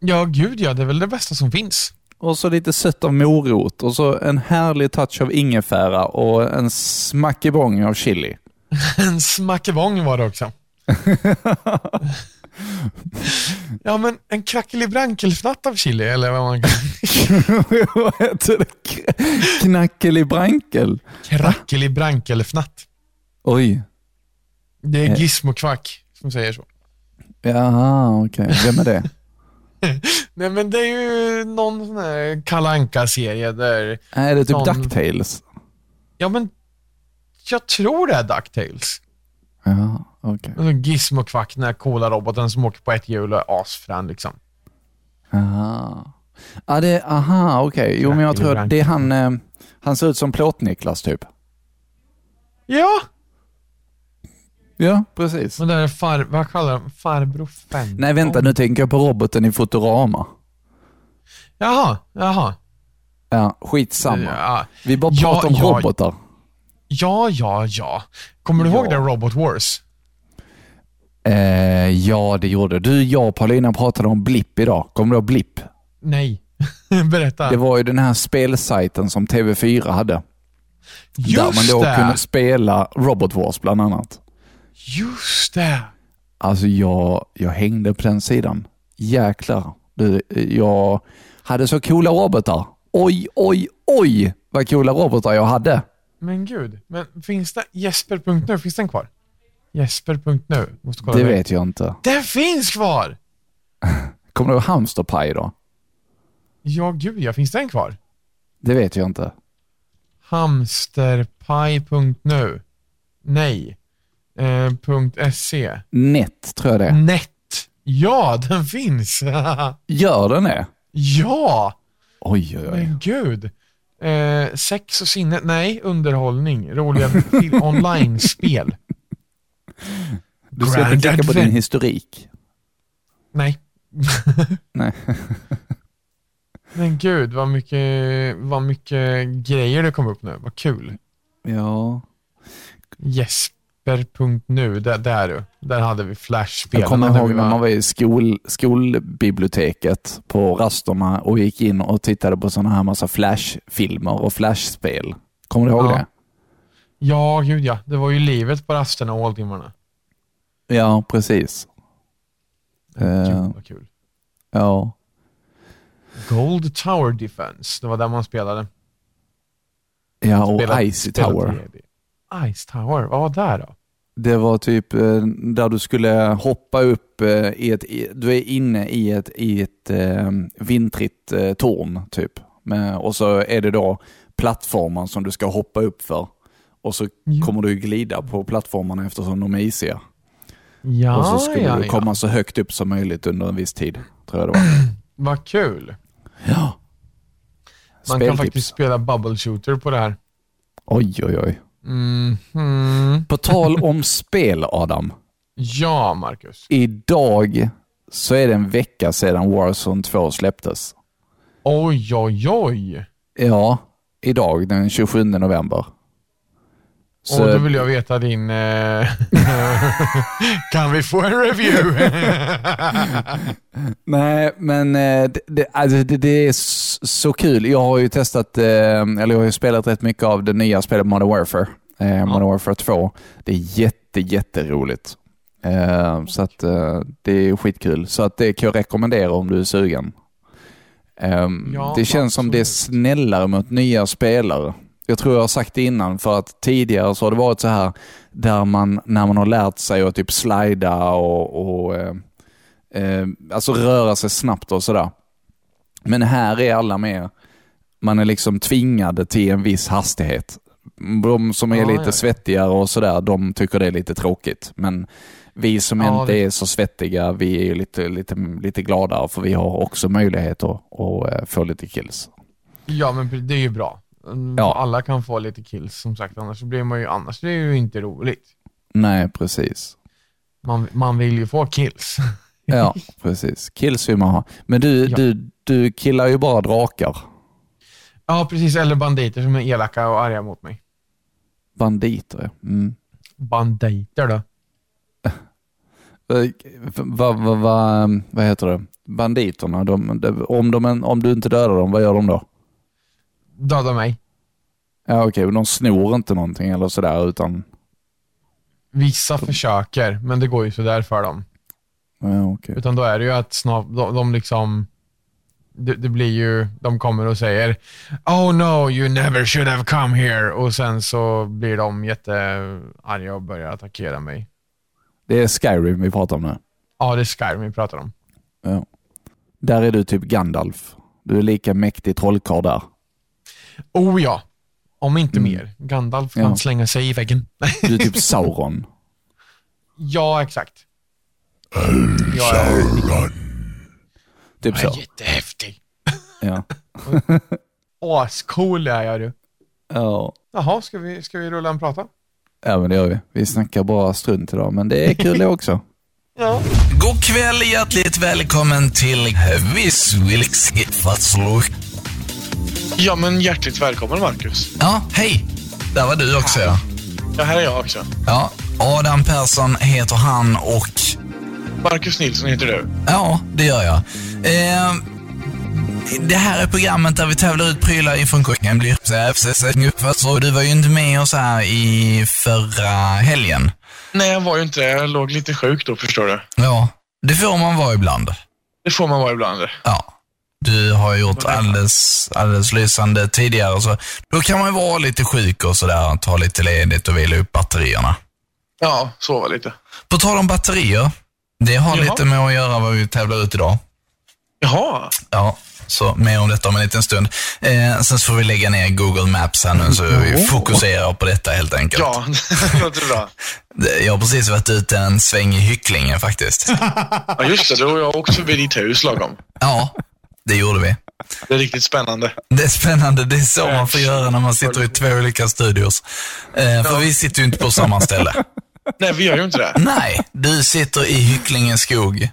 Ja, gud ja, det är väl det bästa som finns.
Och så lite sött av morot och så en härlig touch av ingefära och en smackebång av chili.
En smackebång var det också. ja, men en krackelibrankelfnatt av chili, eller vad man kan...
Vad heter det? Knackelibrankel?
Krackelibrankelfnatt.
Oj.
Det är
Eh.
Gizmo-kvack som säger så.
Jaha, okej. Vem är det?
Nej, men det är ju någon sån här Kalle Anka-serie där...
Är det typ
Någon-
Ducktails?
Ja, men jag tror det är DuckTales.
Ja, okej.
Okay. Gizmo-kvack, den här coola roboten som åker på ett hjul och är asfrän liksom.
Aha. Ja, det, aha, okej. Jo, men jag tror att det är han, eh, han ser ut som Plåt-Niklas typ.
Ja,
Ja, precis.
men det är far... Vad kallar de? Farbror Fenton?
Nej, vänta, nu tänker jag på roboten i Futurama.
Jaha, jaha.
Ja, skitsamma.
Ja,
Vi bara
Ja,
pratar om
ja.
robotar.
Ja, ja. ja. Kommer du
Ja.
ihåg det Robot Wars?
Eh, ja, det gjorde du. Jag och Paulina pratade om Blipp idag. Kommer du ihåg Blipp?
Nej. Berätta.
Det var ju den här spelsajten som TV4 hade.
Just
där man då
det!
kunde spela Robot Wars bland annat.
Just det!
Alltså jag, jag hängde på den sidan. Jäklar. Du, jag hade så coola robotar. Oj, oj, oj vad coola robotar jag hade.
Men gud, men finns det Jesper.nu, finns den kvar? Jesper.nu, måste kolla
Det vet jag inte.
Den finns kvar!
Kommer du ihåg Hamsterpaj då?
Ja, gud ja, finns den kvar?
Det vet jag inte.
Hamsterpaj.nu Nej. Eh, .se
Net tror jag det är.
Net. Ja, den finns!
Gör den det?
ja!
Oj, oj, oj.
Men gud. Eh, sex och sinne, nej, underhållning, roliga online-spel.
Du ska inte klicka på din historik.
Nej.
Nej.
Men gud, vad mycket, vad mycket grejer det kom upp nu. Vad kul.
Ja.
Yes. Flipper.nu, där, där. Där hade vi Flash-spelen.
Jag kommer ihåg när man var i skol, skolbiblioteket på rasterna och gick in och tittade på sådana här massa flashfilmer och flashspel. Kommer du ihåg
Ja.
det?
Ja, gud ja. Det var ju livet på rasterna och håltimmarna.
Ja, precis. Eh,
Gud vad kul.
ja.
Gold Tower Defense, det var där man spelade.
ja, och Icy Tower.
3D. Ice Tower, vad var det då?
Det var typ eh, där du skulle hoppa upp eh, i ett, du är inne i ett, i ett eh, vintrigt torn typ. Och så är det då plattformar som du ska hoppa upp för. Och så
Ja.
kommer du glida på plattformarna eftersom de är isiga.
Ja,
och så skulle
ja,
du komma
ja.
så högt upp som möjligt under en viss tid. Tror jag det var.
Vad kul.
Ja.
Man kan
Speltips.
faktiskt spela bubble shooter på det här.
Oj, oj, oj.
Mhm.
På tal om spel, Adam.
Ja, Marcus.
Idag så är det en vecka sedan Warzone 2 släpptes.
Oj, oj, oj.
Ja, idag den 27 november. Så,
Och då vill jag veta din... Eh... kan vi få en review?
Nej, men eh, det, det, alltså det, det är så kul. Jag har ju testat, eh, eller jag har ju spelat rätt mycket av det nya spelet Modern Warfare. Eh, Modern Warfare 2. Det är jätte, jätteroligt. Eh, så att det är skitkul. Så att det kan jag rekommendera om du är sugen. Eh,
Ja,
det känns som det är
absolut.
snällare mot nya spelare. Jag tror jag har sagt det innan, för att tidigare så har det varit så här där man, när man har lärt sig att typ slida och, och eh, eh, alltså röra sig snabbt och sådär. Men här är alla med, man är liksom tvingade till en viss hastighet. De som är
Ja,
lite
ja.
svettigare och sådär, de tycker det är lite tråkigt. Men vi som
Ja,
inte är så svettiga, vi är ju lite, lite, lite gladare för vi har också möjlighet att, att eh, få lite kills.
ja, men det är ju bra. Mm,
Ja.
Alla kan få lite kills som sagt, annars så blir man ju, annars blir det ju inte roligt.
Nej, precis.
Man, man vill ju få kills.
Ja, precis. Kills vill man ha. Men du,
Ja.
du, du killar ju bara drakar.
Ja, precis. Eller banditer som är elaka och arga mot mig.
Banditer, ja. Mm.
Banditer då?
Vad va, va, vad heter det? Banditerna, de, de, om, de, om du inte dödar dem, vad gör de då?
Döda mig.
Ja okej, men de snor inte någonting eller sådär utan...
Vissa försöker, men det går ju sådär för dem.
Ja, okej.
Utan då är det ju att snart, de, de liksom, det, det blir ju, de kommer och säger Oh no, you never should have come here. Och sen så blir de jättearga och börjar attackera mig.
Det är Skyrim vi pratar om nu.
Ja, det är Skyrim vi pratar om.
Ja. Där är du typ Gandalf. Du är lika mäktig trollkarl där.
Oh ja, om inte
Mm.
mer. Gandalf kan
Ja.
slänga sig i väggen.
Du är typ Sauron.
ja, exakt. Jag är,
Typ
jag är
så.
jättehäftig.
Ja.
Ascool är jag du.
Ja.
Jaha, ska vi, ska vi rulla en prata?
ja, men det gör vi. Vi snackar bara strunt idag, men det är kul det också.
Ja.
God kväll, hjärtligt välkommen till Viss Wilks
Ja, men hjärtligt välkommen Marcus.
Ja, hej. Där var du också ja.
Ja, här är jag också.
Ja, Adam Persson heter han och
Marcus Nilsson heter du.
ja, det gör jag. Eh, det här är programmet där vi tävlar ut prylar ifrån kucken. Blir så du var ju inte med oss här i förra helgen.
Nej, jag var ju inte det. Jag låg lite sjuk då, förstår du.
Ja, det får man vara ibland.
Det får man vara ibland.
Ja. Du har gjort alldeles, alldeles lysande tidigare, så då kan man ju vara lite sjuk och sådär, ta lite ledigt och vila upp batterierna.
Ja, sova lite.
På tal om batterier, det har
Jaha.
lite med att göra vad vi tävlar ut idag.
Jaha.
Ja, så mer om detta om en liten stund. Eh, sen så får vi lägga ner Google Maps här nu, så vi fokuserar på detta helt enkelt.
Ja, det låter bra.
Jag har precis varit ute en sväng i Hycklingen faktiskt.
Ja, just det. Då har jag åkt förbi ditt hus lagom.
Ja, det gjorde vi.
Det är riktigt spännande.
Det är spännande. Det är så man får göra när man sitter i två olika studios. Eh, för vi sitter ju inte på samma ställe.
Nej, vi gör ju inte det.
Nej, du sitter i Hycklinge skog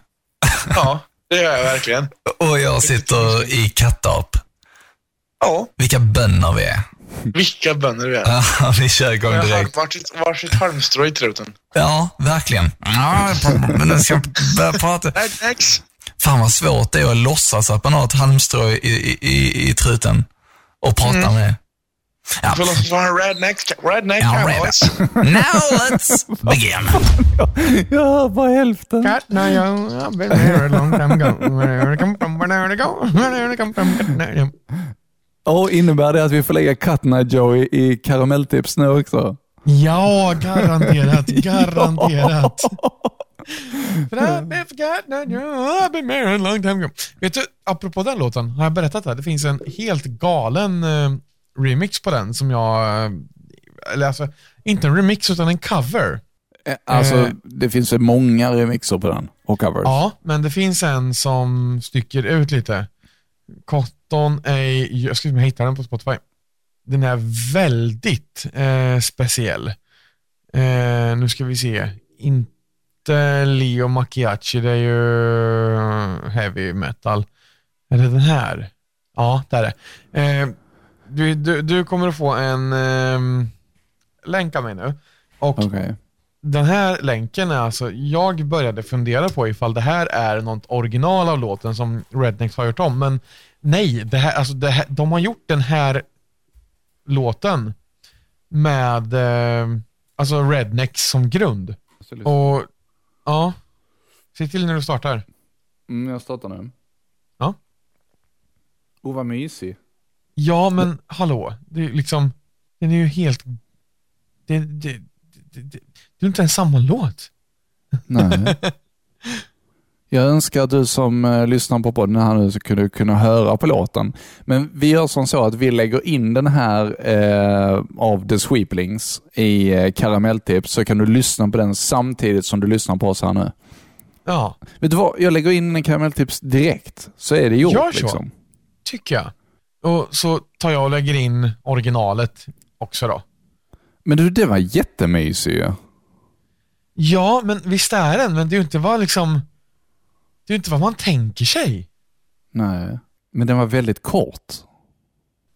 Ja, det gör jag verkligen.
och jag sitter i Kattarp.
Ja,
Vilka bönder vi är.
vilka bönder vi är.
Ja, vi kör igång direkt.
varsitt, varsitt halmstrå i truten.
Ja, verkligen. Ja, men nu ska börja prata. Fan vad svårt det är att låtsas att man har ett halmstrå i, i, i, i truten och prata
Mm.
med. Ja.
Rednecks. Redneck
Ja,
cowboys.
Now let's begin.
Hör bara hälften.
Cat, no, yo, I've been there a long time ago. Where did it come from? Where did it go? Where did it come from?
Och innebär det att vi får lägga Katna Joey i karamelltips nu också?
Ja, garanterat. Garanterat. But I've forgotten, you, I've been married a long time ago. Vet du, apropå den låten, har jag berättat det? här? Det finns en helt galen eh, remix på den som jag... eh, Eller alltså, inte en remix utan en cover.
Eh, Alltså,
Eh.
det finns ju många remixer på den och covers.
Ja, men det finns en som sticker ut lite. Cotton A, jag ska se om jag hittar den på Spotify. Den är väldigt eh, speciell. Eh, nu ska vi se. Inte Leo Macchiacci, det är ju heavy metal. Är det den här? Ja, det är det. Eh, du, du, du kommer att få en eh, länk av mig nu. Och
Okej.
den här länken är alltså, jag började fundera på ifall det här är något original av låten som Rednecks har gjort om, men nej, det här, alltså det här, de har gjort den här låten med eh, alltså Rednecks som grund. Och ja, se till när du startar.
Mm, jag startar nu.
Ja.
Oh, vad mysig.
Ja, men hallå, det är liksom, den är ju helt, det, det, det, det, det är inte ens samma låt.
Nej. Jag önskar att du som eh, lyssnar på podden här nu så kunde kunna höra på låten. Men vi gör som så att vi lägger in den här eh, av The Sweeplings i eh, karamelltips så kan du lyssna på den samtidigt som du lyssnar på oss här nu.
Ja,
Vet du vad? Jag lägger in en karamelltips direkt så är det gjort.
Gör så.
Liksom.
tycker jag. Och så tar jag och lägger in originalet också då.
Men du, det var jättemysig.
Ja, men visst är den, men det är ju inte vad liksom, det är ju inte vad man tänker sig.
Nej, men den var väldigt kort.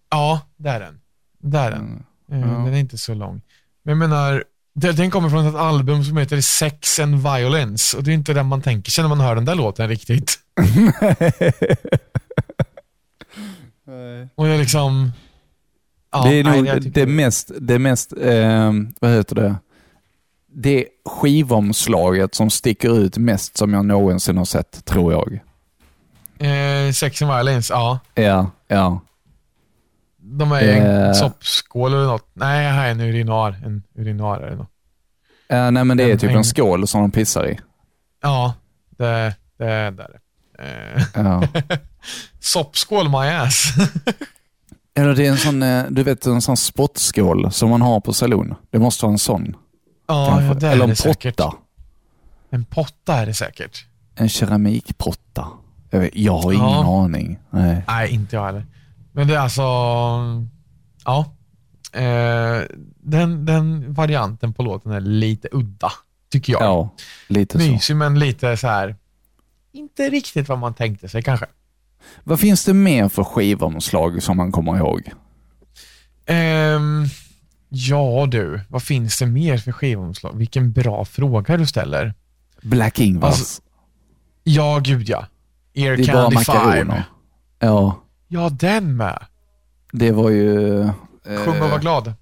Ja, det är den. Det är den.
Mm.
Eh,
Ja.
Den är inte så lång. Men jag menar, den kommer från ett album som heter Sex and Violence och det är inte det man tänker sig när man hör den där låten riktigt. Och jag liksom... Ja,
det är
nej,
nog det, det mest, det mest eh, vad heter det? Det skivomslaget som sticker ut mest som jag någonsin har sett, tror jag.
Eh, Sex and Violence, ja.
Ja, ja.
De är i en
Eh.
soppskål eller något. Nej, här är en urinar. En urinar är det nog.
Eh, nej, men det är
Den
typ
häng-
en skål som de pissar i.
Ja, det, det, det är det. Eh,
Ja.
soppskål my ass.
Eller det är en sån, eh, du vet en sån spottskål som man har på saloon. Det måste vara en sån.
Ja,
kanske.
det är
Eller en
det säkert.
potta.
En potta är det säkert.
En keramikpotta. Jag, vet, jag har ingen
Ja.
aning. Nej.
Nej, inte jag heller. Men det är alltså... Ja. Eh, den, den varianten på låten är lite udda, tycker jag.
Ja, lite så.
Mysig, men lite så här. Inte riktigt vad man tänkte sig kanske.
Vad finns det mer för skivomslag som man kommer ihåg?
Ehm, ja du, vad finns det mer för skivomslag? Vilken bra fråga du ställer.
Black Ingvars.
Alltså, Ja, gud ja. Ear
det är bara
Candy 5.
makaroner. Ja,
Ja, den med.
det var ju... Eh,
Sjung och var glad.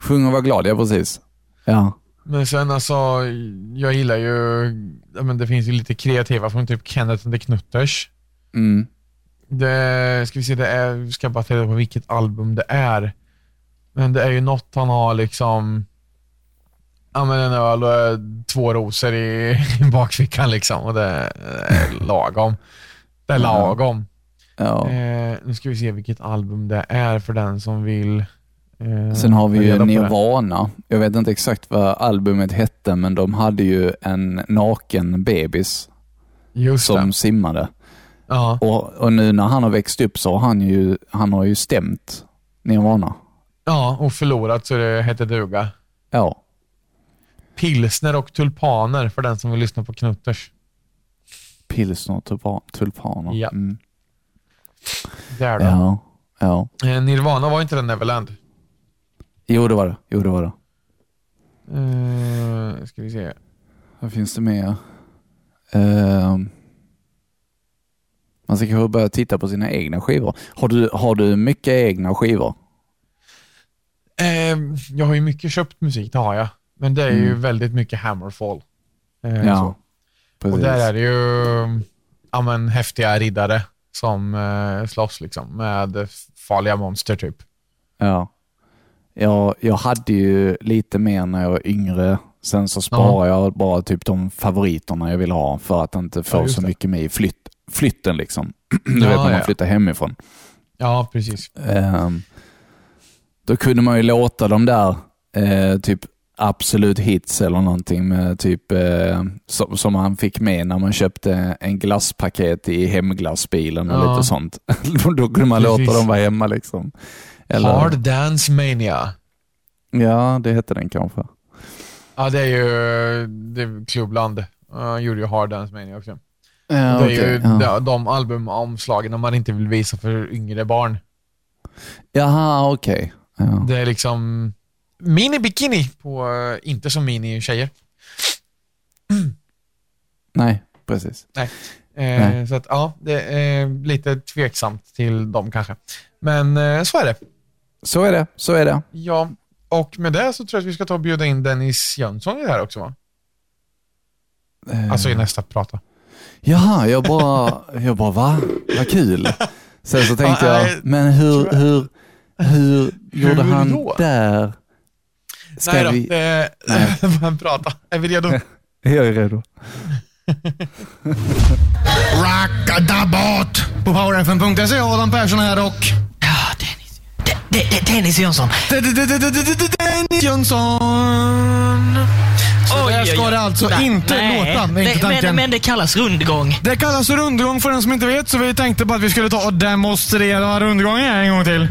Sjung och var glad, ja precis. Ja.
Men sen alltså, jag gillar ju, ja, men det finns ju lite kreativa från typ Kenneth and the Knutters.
Mm.
Det, ska vi se, det är, ska bara ta reda på vilket album det är. Men det är ju något han har liksom, ja men en öl och eh, två rosor i, i bakfickan liksom och det är lagom. Det är lagom.
ja.
Eh, nu ska vi se vilket album det är för den som vill eh,
Sen har vi ju. Nirvana. Jag vet inte exakt vad albumet hette, men de hade ju en naken bebis
Just
som
det.
simmade.
Ja.
Och, och nu när han har växt upp så har han ju, han har ju stämt Nirvana.
Ja, och förlorat så det heter duga.
Ja.
Pilsner och tulpaner för den som vill lyssna på Knutters.
Pilsner och tulpa- tulpaner.
Ja.
Mm.
Där då.
Ja. Ja.
Eh, Nirvana var inte det Neverland?
Jo, det var det. Jo, det var det.
Eh, ska vi se.
Vad finns det mer? Eh, man ska kanske börja titta på sina egna skivor. Har du, har du mycket egna skivor?
Eh, jag har ju mycket köpt musik, det har jag. Men det är ju
Mm.
väldigt mycket Hammerfall. Eh,
Ja.
Och där är det ju ja, men, häftiga riddare som eh, slåss liksom, med farliga monster typ.
Ja. Jag, jag hade ju lite mer när jag var yngre. Sen så sparade jag bara typ de favoriterna jag vill ha för att inte få
Ja,
så
det.
mycket med i flytt, flytten. liksom. Du
Ja,
vet när man flyttar hemifrån.
Ja, precis.
Ehm, då kunde man ju låta de där eh, typ absolut hits eller någonting med typ eh, som, som man fick med när man köpte en glasspaket i hemglassbilen och
Ja.
lite sånt. då kunde man
Precis.
låta dem vara hemma liksom. Eller,
Hard Dance Mania.
Ja, det hette den kanske.
Ja, det är ju det är Klubbland. Uh, gjorde ju Hard Dance Mania också.
Ja,
det är
okej,
ju
ja.
de, de albumomslagen man inte vill visa för yngre barn.
Jaha, okej. Ja.
Det är liksom mini bikini på, eh, inte som mini tjejer.
Nej, precis.
Eh,
Nej.
Så att ja, det är lite tveksamt till dem kanske. Men eh, så är det.
Så är det, så är det.
Ja, och med det så tror jag att vi ska ta och bjuda in Dennis Jönsson i det här också va?
Eh,
Alltså i nästa prata.
Jaha, jag bara, jag bara va? Vad kul. Sen så tänkte
Ja,
jag,
nej,
men hur, hur, hur gjorde
Hur
han
då?
där? Ska
Nej då,
vi...
det
Nej.
men prata. Är vi redo?
Jag är redo.
Rackadabat! På powerfm.se, Adam Persson här och...
Ja, Dennis. De, de, de, Dennis Jönsson.
Dennis Jönsson! Så
Oj,
där ska
oj.
det alltså
Nej,
inte
nej.
låta. Det inte
men, men, det kallas rundgång.
Det kallas rundgång för den som inte vet, så vi tänkte bara att vi skulle ta och demonstrera vad rundgång är en gång till.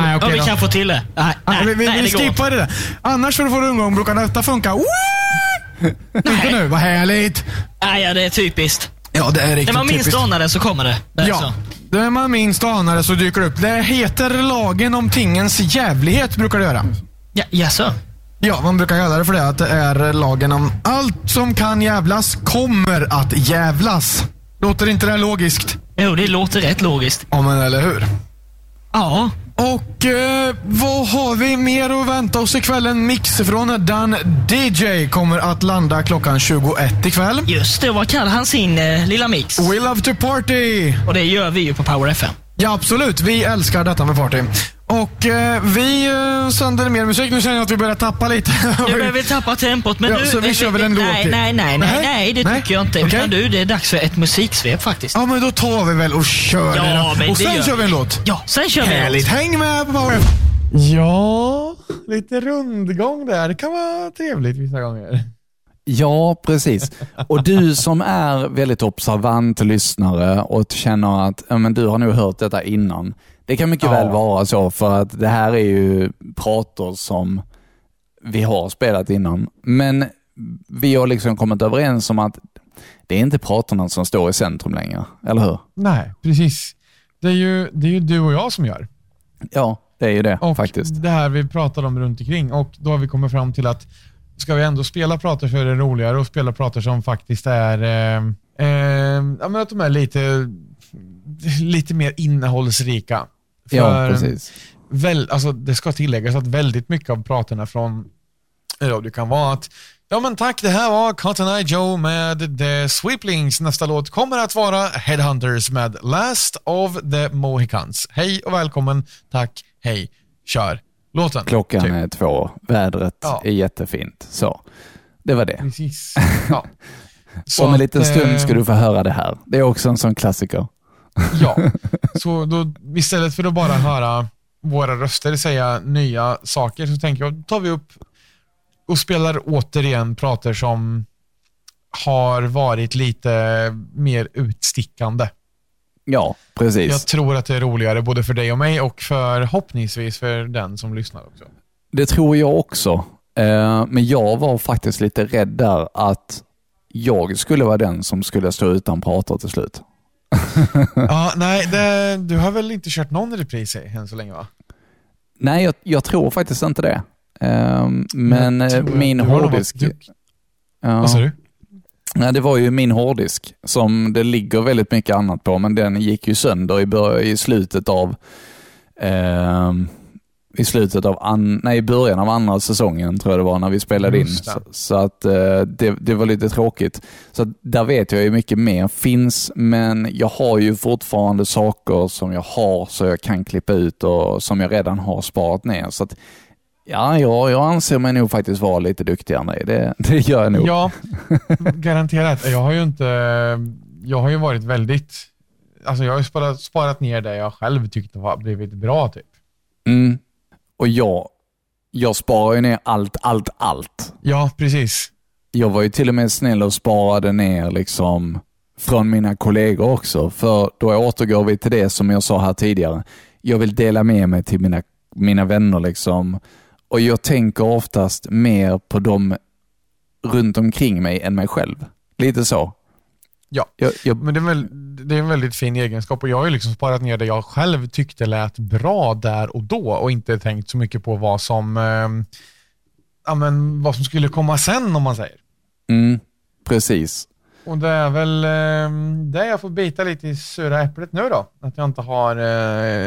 Nej, okej
om vi kan få till det. Nej,
Ah,
nej,
vi
nej,
vi skippar det där. Annars för att få rundgång brukar detta funka. Inte nu, vad härligt.
Nej, ja, det är typiskt.
Ja, det är
När
riktigt
man minst anar det så kommer det. det
Ja,
så.
när man minst anar det så dyker det upp. Det heter lagen om tingens jävlighet, brukar det göra.
Ja, jaså?
Ja, man brukar kalla det för det, att det är lagen om allt som kan jävlas kommer att jävlas. Låter inte det logiskt?
Jo, det låter rätt logiskt.
Ja, men eller hur?
Ja.
Och eh, vad har vi mer att vänta oss ikväll? En mix från Dan DJ kommer att landa klockan 21 ikväll.
Just det, vad kallar han sin eh, lilla mix?
We love to party!
Och det gör vi ju på Power FM.
Ja, absolut. Vi älskar detta med party. Och eh, vi eh, sänder mer musik. Nu känner jag att vi börjar tappa lite.
Nu börjar vi tappa tempot, men
Ja,
du...
så vi kör väl en låt
nej,
till?
nej, nej, nej,
Nej?
det
Nej?
tycker jag inte.
Okej.
Utan du, det är dags för ett musiksvep faktiskt.
Ja, men då tar vi väl och kör
Ja,
det Och sen kör vi en
vi.
låt.
Ja, sen kör vi en
Härligt.
låt.
Häng med på Power
Ja, lite rundgång där. Det kan vara trevligt vissa gånger.
Ja, precis. Och du som är väldigt observant lyssnare och känner att ja, men du har nog hört detta innan. Det kan mycket
Ja.
väl vara så, för att det här är ju prator som vi har spelat innan. Men vi har liksom kommit överens om att det är inte pratorna som står i centrum längre, eller hur?
Nej, precis. Det är ju, det är ju du och jag som gör.
Ja, det är ju det
Och
faktiskt.
det här vi pratade om runt omkring och då har vi kommit fram till att ska vi ändå spela pratar så är det roligare att spela pratar som faktiskt är, eh, eh, ja men att de är lite, lite mer innehållsrika.
Ja, precis.
Väl, alltså det ska tilläggas att väldigt mycket av pratarna från radio kan vara att Ja men tack, det här var Cotton Eye Joe med The Sweeplings. Nästa låt kommer att vara Headhunters med Last of the Mohicans. Hej och välkommen, tack, hej, kör låten.
Klockan
Typ.
är två, vädret
Ja.
är jättefint. Så, det var det.
Precis. Ja.
Om en liten stund
eh,
ska du få höra det här. Det är också en sån klassiker.
Ja, så då, istället för att bara höra våra röster säga nya saker så tänker jag, tar vi upp och spelar återigen prater som har varit lite mer utstickande.
Ja, precis.
Jag tror att det är roligare både för dig och mig och förhoppningsvis för den som lyssnar också.
Det tror jag också. Eh, Men jag var faktiskt lite rädd där att jag skulle vara den som skulle stå utan pratar till slut.
ja, nej, det, du har väl inte kört någon repris än så länge va?
Nej, jag, jag tror faktiskt inte det. Ehm, men
Jag
eh, min
du
hårddisk...
dukt-
Ja.
Vad sa du?
Nej, det var ju min hårddisk som det ligger väldigt mycket annat på, men den gick ju sönder i, bör- i slutet av ehm, i slutet av, an, nej, i början av andra säsongen tror jag det var när vi spelade in. Så, så att eh, det, det var lite tråkigt. Så att där vet jag ju mycket mer finns, men jag har ju fortfarande saker som jag har så jag kan klippa ut och som jag redan har sparat ner. Så att, ja, jag, jag anser mig nog faktiskt vara lite duktigare än dig. Det, det gör jag nog.
Ja, garanterat. Jag har ju inte, jag har ju varit väldigt, alltså jag har ju sparat, sparat ner det jag själv tyckte har blivit bra typ.
Mm. Och jag, jag sparar ju ner allt, allt, allt.
Ja, precis.
Jag var ju till och med snäll och sparade ner liksom från mina kollegor också. För då återgår vi till det som jag sa här tidigare. Jag vill dela med mig till mina, mina vänner liksom. Och jag tänker oftast mer på dem runt omkring mig än mig själv. Lite så.
Ja,
Jag, jag,
men det är, väl, det är en väldigt fin egenskap och jag har ju liksom sparat ner det jag själv tyckte lät bra där och då och inte tänkt så mycket på vad som, eh, ja, men vad som skulle komma sen om man säger.
mm, precis.
Och det är väl eh, det jag får bita lite i sura äpplet nu då. Att jag inte har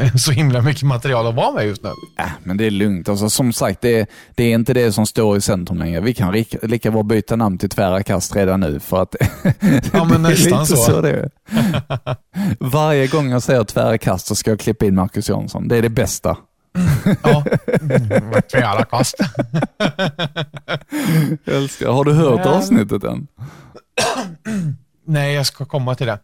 eh, så himla mycket material att vara med just nu.
Äh, men det är lugnt. Alltså, som sagt, det, det är inte det som står i centrum längre. Vi kan lika, lika bra byta namn till Tvära kast redan nu. För att
Ja, men nästan
lite
så.
det är. Varje gång jag säger Tvära kast så ska jag klippa in Marcus Jansson. Det är det bästa.
Ja, mm, tvära kast.
Älskar. Har du hört avsnittet än?
Nej, jag ska komma till det.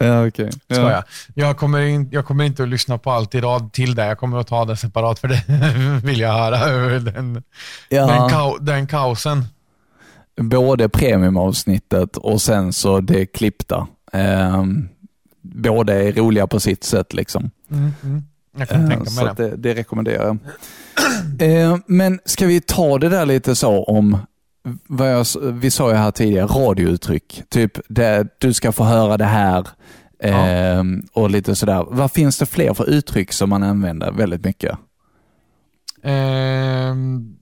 Ja.
Ska
Ja.
jag. Jag, kommer in, jag kommer inte att lyssna på allt i rad till det. Jag kommer att ta det separat för det vill jag höra. Den,
Ja.
den, kao, den kaosen.
Både premiumavsnittet och sen så det klippta. Ehm, båda är roliga på sitt sätt. liksom.
Mm, mm. Jag kan
Eh,
tänka mig det.
det. Det rekommenderar jag. Eh, Men ska vi ta det där lite så om, vad jag, vi sa ju här tidigare, radiouttryck. Typ, det, du ska få höra det här eh, och lite sådär. Vad finns det fler för uttryck som man använder väldigt mycket?
Ehm,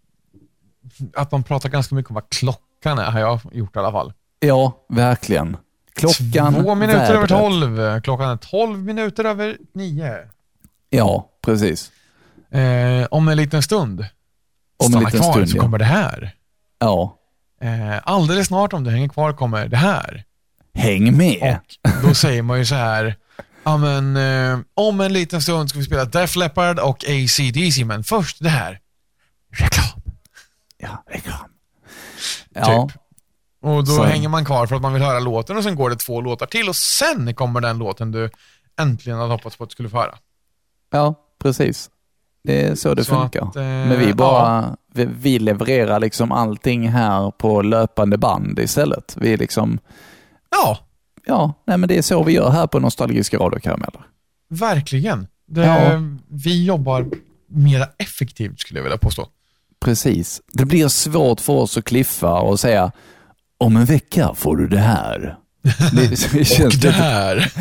att man pratar ganska mycket om vad klockan är, har jag gjort i alla fall.
Ja, verkligen. Klockan,
Två minuter över
vädret.
tolv. Klockan är tolv minuter över nio.
Ja, precis.
Eh, om en liten stund.
Om en
Stanna
liten
kvar
stund,
så
ja.
kommer det här.
Ja,
Eh, alldeles snart om du hänger kvar kommer det här.
häng med.
Och då säger man ju så här, ja men eh, om en liten stund ska vi spela Def Leppard och AC/DC men först det här. Reklam.
Ja, reklam. Ja,
Typ. Och då
Så-
hänger man kvar för att man vill höra låten och sen går det två låtar till och sen kommer den låten du äntligen hade hoppats på att du skulle få höra.
ja, precis. Det är så det
Så
funkar.
att, eh,
Men vi bara, vi, vi levererar liksom allting här på löpande band istället. Vi är liksom,
Ja,
ja, nej men det är så vi gör här på Nostalgiska radiokarameller.
verkligen. Det,
Ja.
Vi jobbar mera effektivt skulle jag vilja påstå.
Precis. Det blir svårt för oss att kliffa och säga, om en vecka får du det här. Det, det
och det här.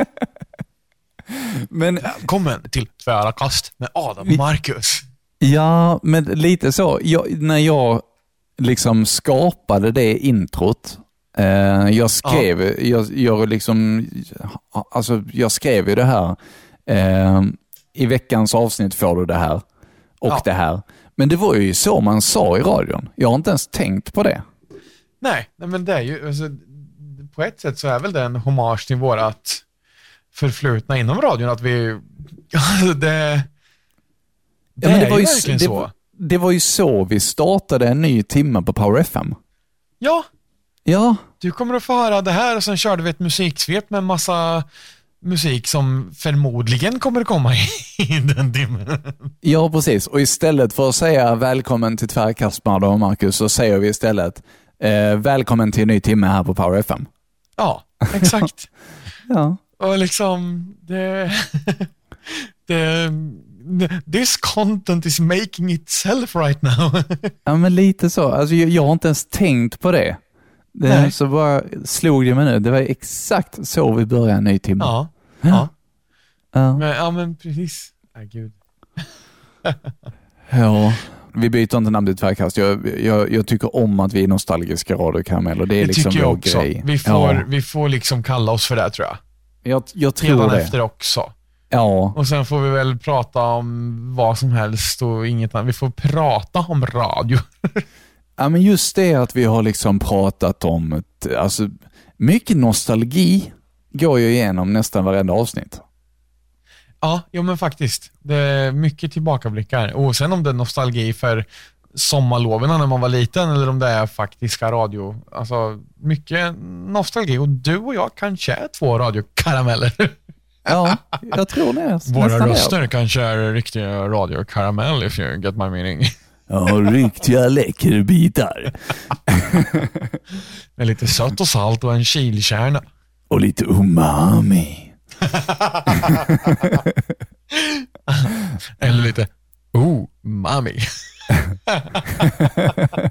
Men
Välkommen till Tvära kast med Adam och Marcus.
Ja, men lite så. Jag, när jag liksom skapade det introt, eh, jag skrev, jag, jag, liksom, alltså, jag skrev ju det här, eh, i veckans avsnitt får du det här och
Ja.
det här. Men det var ju så man sa i radion. Jag har inte ens tänkt på det.
Nej, nej men det är ju, alltså, på ett sätt så är väl det en hommage till vårat förflutna inom radion, att vi, alltså det, det,
Ja, men
är ju
s-
verkligen
det,
så.
det var ju så vi startade en ny timme på Power FM.
Ja,
Ja,
du kommer att få höra det här och sen körde vi ett musiksvep med en massa musik som förmodligen kommer att komma i, den timmen.
Ja, precis. Och istället för att säga välkommen till Tvärkast med och Marcus så säger vi istället eh, välkommen till en ny timme här på Power FM.
Ja, exakt.
Ja.
Och liksom, det, det, this content is making itself right now.
ja, men lite så. Alltså, jag, jag har inte ens tänkt på det. Det,
Nej.
så bara slog det mig nu. Det var exakt så vi började en ny timme.
Ja. ja.
Ja.
Men, ja, men precis. Nej, gud.
ja. Vi byter inte namn till Tvärkast. Jag, jag, jag tycker om att vi är nostalgiska radiokarameller. Det är
Det
liksom
tycker jag också.
grej.
Vi får,
Ja.
vi får liksom kalla oss för det tror jag.
Jag, jag tror
Redan
det.
efter också.
Ja.
Och sen får vi väl prata om vad som helst och inget annat. Vi får prata om radio.
Ja, men just det att vi har liksom pratat om, ett, alltså, mycket nostalgi går ju igenom nästan varenda avsnitt.
Ja, jo men faktiskt. Det är mycket tillbakablickar. Och sen om det är nostalgi för sommarloven när man var liten eller om det är faktiska radio. Alltså mycket nostalgi och du och jag kanske är två radiokarameller.
Ja, jag tror det.
Våra röster kanske är riktiga radiokaramell if you get my meaning.
Ja, riktiga läckerbitar.
Med lite sött och salt och en kilkärna.
Och lite umami.
Eller lite, oh, mami.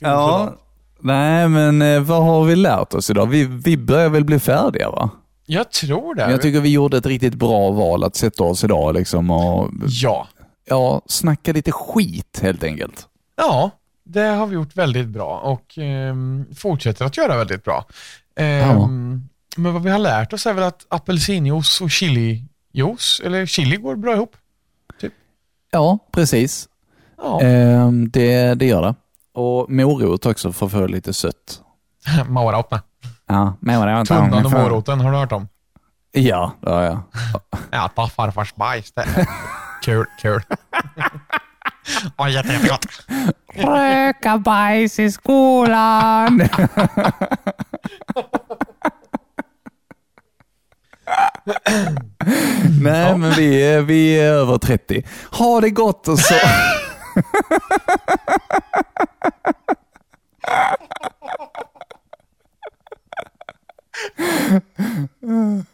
Ja, nej men eh, vad har vi lärt oss idag? Vi, vi börjar väl bli färdiga va?
Jag tror det.
Men jag tycker vi gjorde ett riktigt bra val att sätta oss idag liksom och
Ja.
ja, snacka lite skit helt enkelt.
Ja, det har vi gjort väldigt bra och ehm, fortsätter att göra väldigt bra. Ehm, Men vad vi har lärt oss är väl att apelsinjuice och chilijuice, eller chili går bra ihop.
Ja, precis.
Ja.
Ehm, det, det gör det. Och morot också för att få lite sött.
Morotna.
Ja, men vad det var
Tunnan och moroten, har du hört om?
Ja, det har jag.
Äta farfars bajs, det är kul, kul. Ja, jätte, jättegott.
Röka bajs i skolan. Nej, men vi är, vi är över 30. Ha det gott och så... Mm.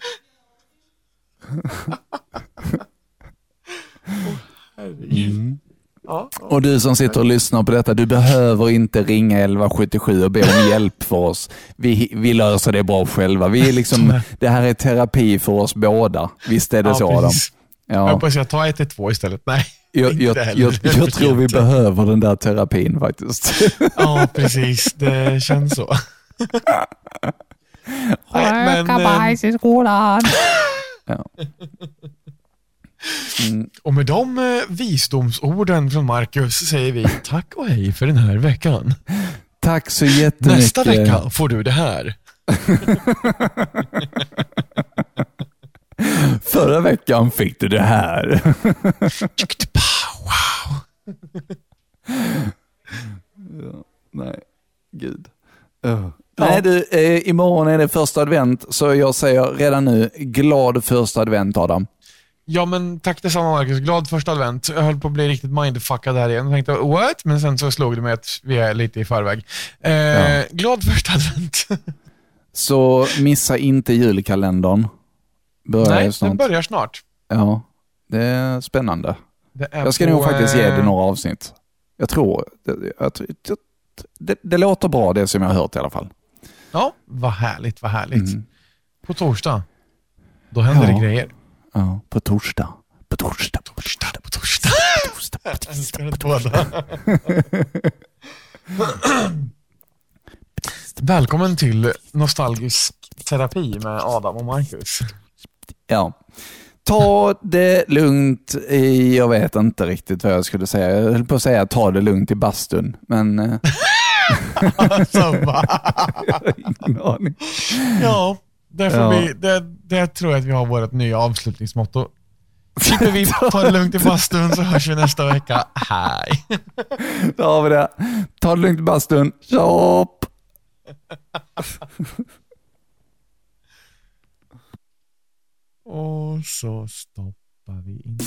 Och du som sitter och lyssnar på detta, du behöver inte ringa 1177 och be om hjälp för oss. Vi, vi löser det bra själva. Vi är liksom, det här är terapi för oss båda. Visst är det
Ja,
så Adam?
precis. Jag
Ja.
hoppas jag tar 112 istället. Nej,
Jag, jag, jag, jag, tror vi behöver den där terapin faktiskt.
Ja, precis. Det känns så. Men, ehm,
i skolan. Ja. Mm.
Och med de eh, visdomsorden från Marcus säger vi tack och hej för den här veckan.
Tack så jättemycket.
Nästa vecka får du det här.
Förra veckan fick du det här.
Wow.
Ja, nej, gud. Öh. Nej du, eh, imorgon är det första advent, så jag säger redan nu, glad första advent Adam.
Ja, men tack detsamma Marcus. Glad första advent. Jag höll på att bli riktigt mindfuckad här igen. Jag tänkte what? Men sen så slog det mig att vi är lite i förväg. Eh,
Ja.
Glad första advent.
Så missa inte julkalendern. Börjar
Nej,
snart.
den börjar snart.
Ja, det är spännande.
Det är
Jag ska
på,
nog faktiskt ge det
eh,
några avsnitt. Jag tror, det, jag, det, det, det låter bra det som jag har hört i alla fall.
Ja, vad härligt, vad härligt.
Mm.
På torsdag, då händer
Ja.
det grejer.
Ja, på torsdag. På torsdag. På
torsdag. På torsdag. Jag älskar det båda. Välkommen till Nostalgisk terapi med Adam och Marcus.
Ja. Ta det lugnt i, jag vet inte riktigt vad jag skulle säga. Jag höll på att säga ta det lugnt i bastun, men...
Alltså, va?
jag har ingen aning.
Ja, det, får
Ja.
Vi, det, det tror jag att vi har vårt nya avslutningsmotto. Sitter vi, ta det lugnt i bastun så hörs vi nästa vecka. Hej!
Då har vi det. Ta det lugnt i bastun. Tjopp!
Och så stoppar vi in.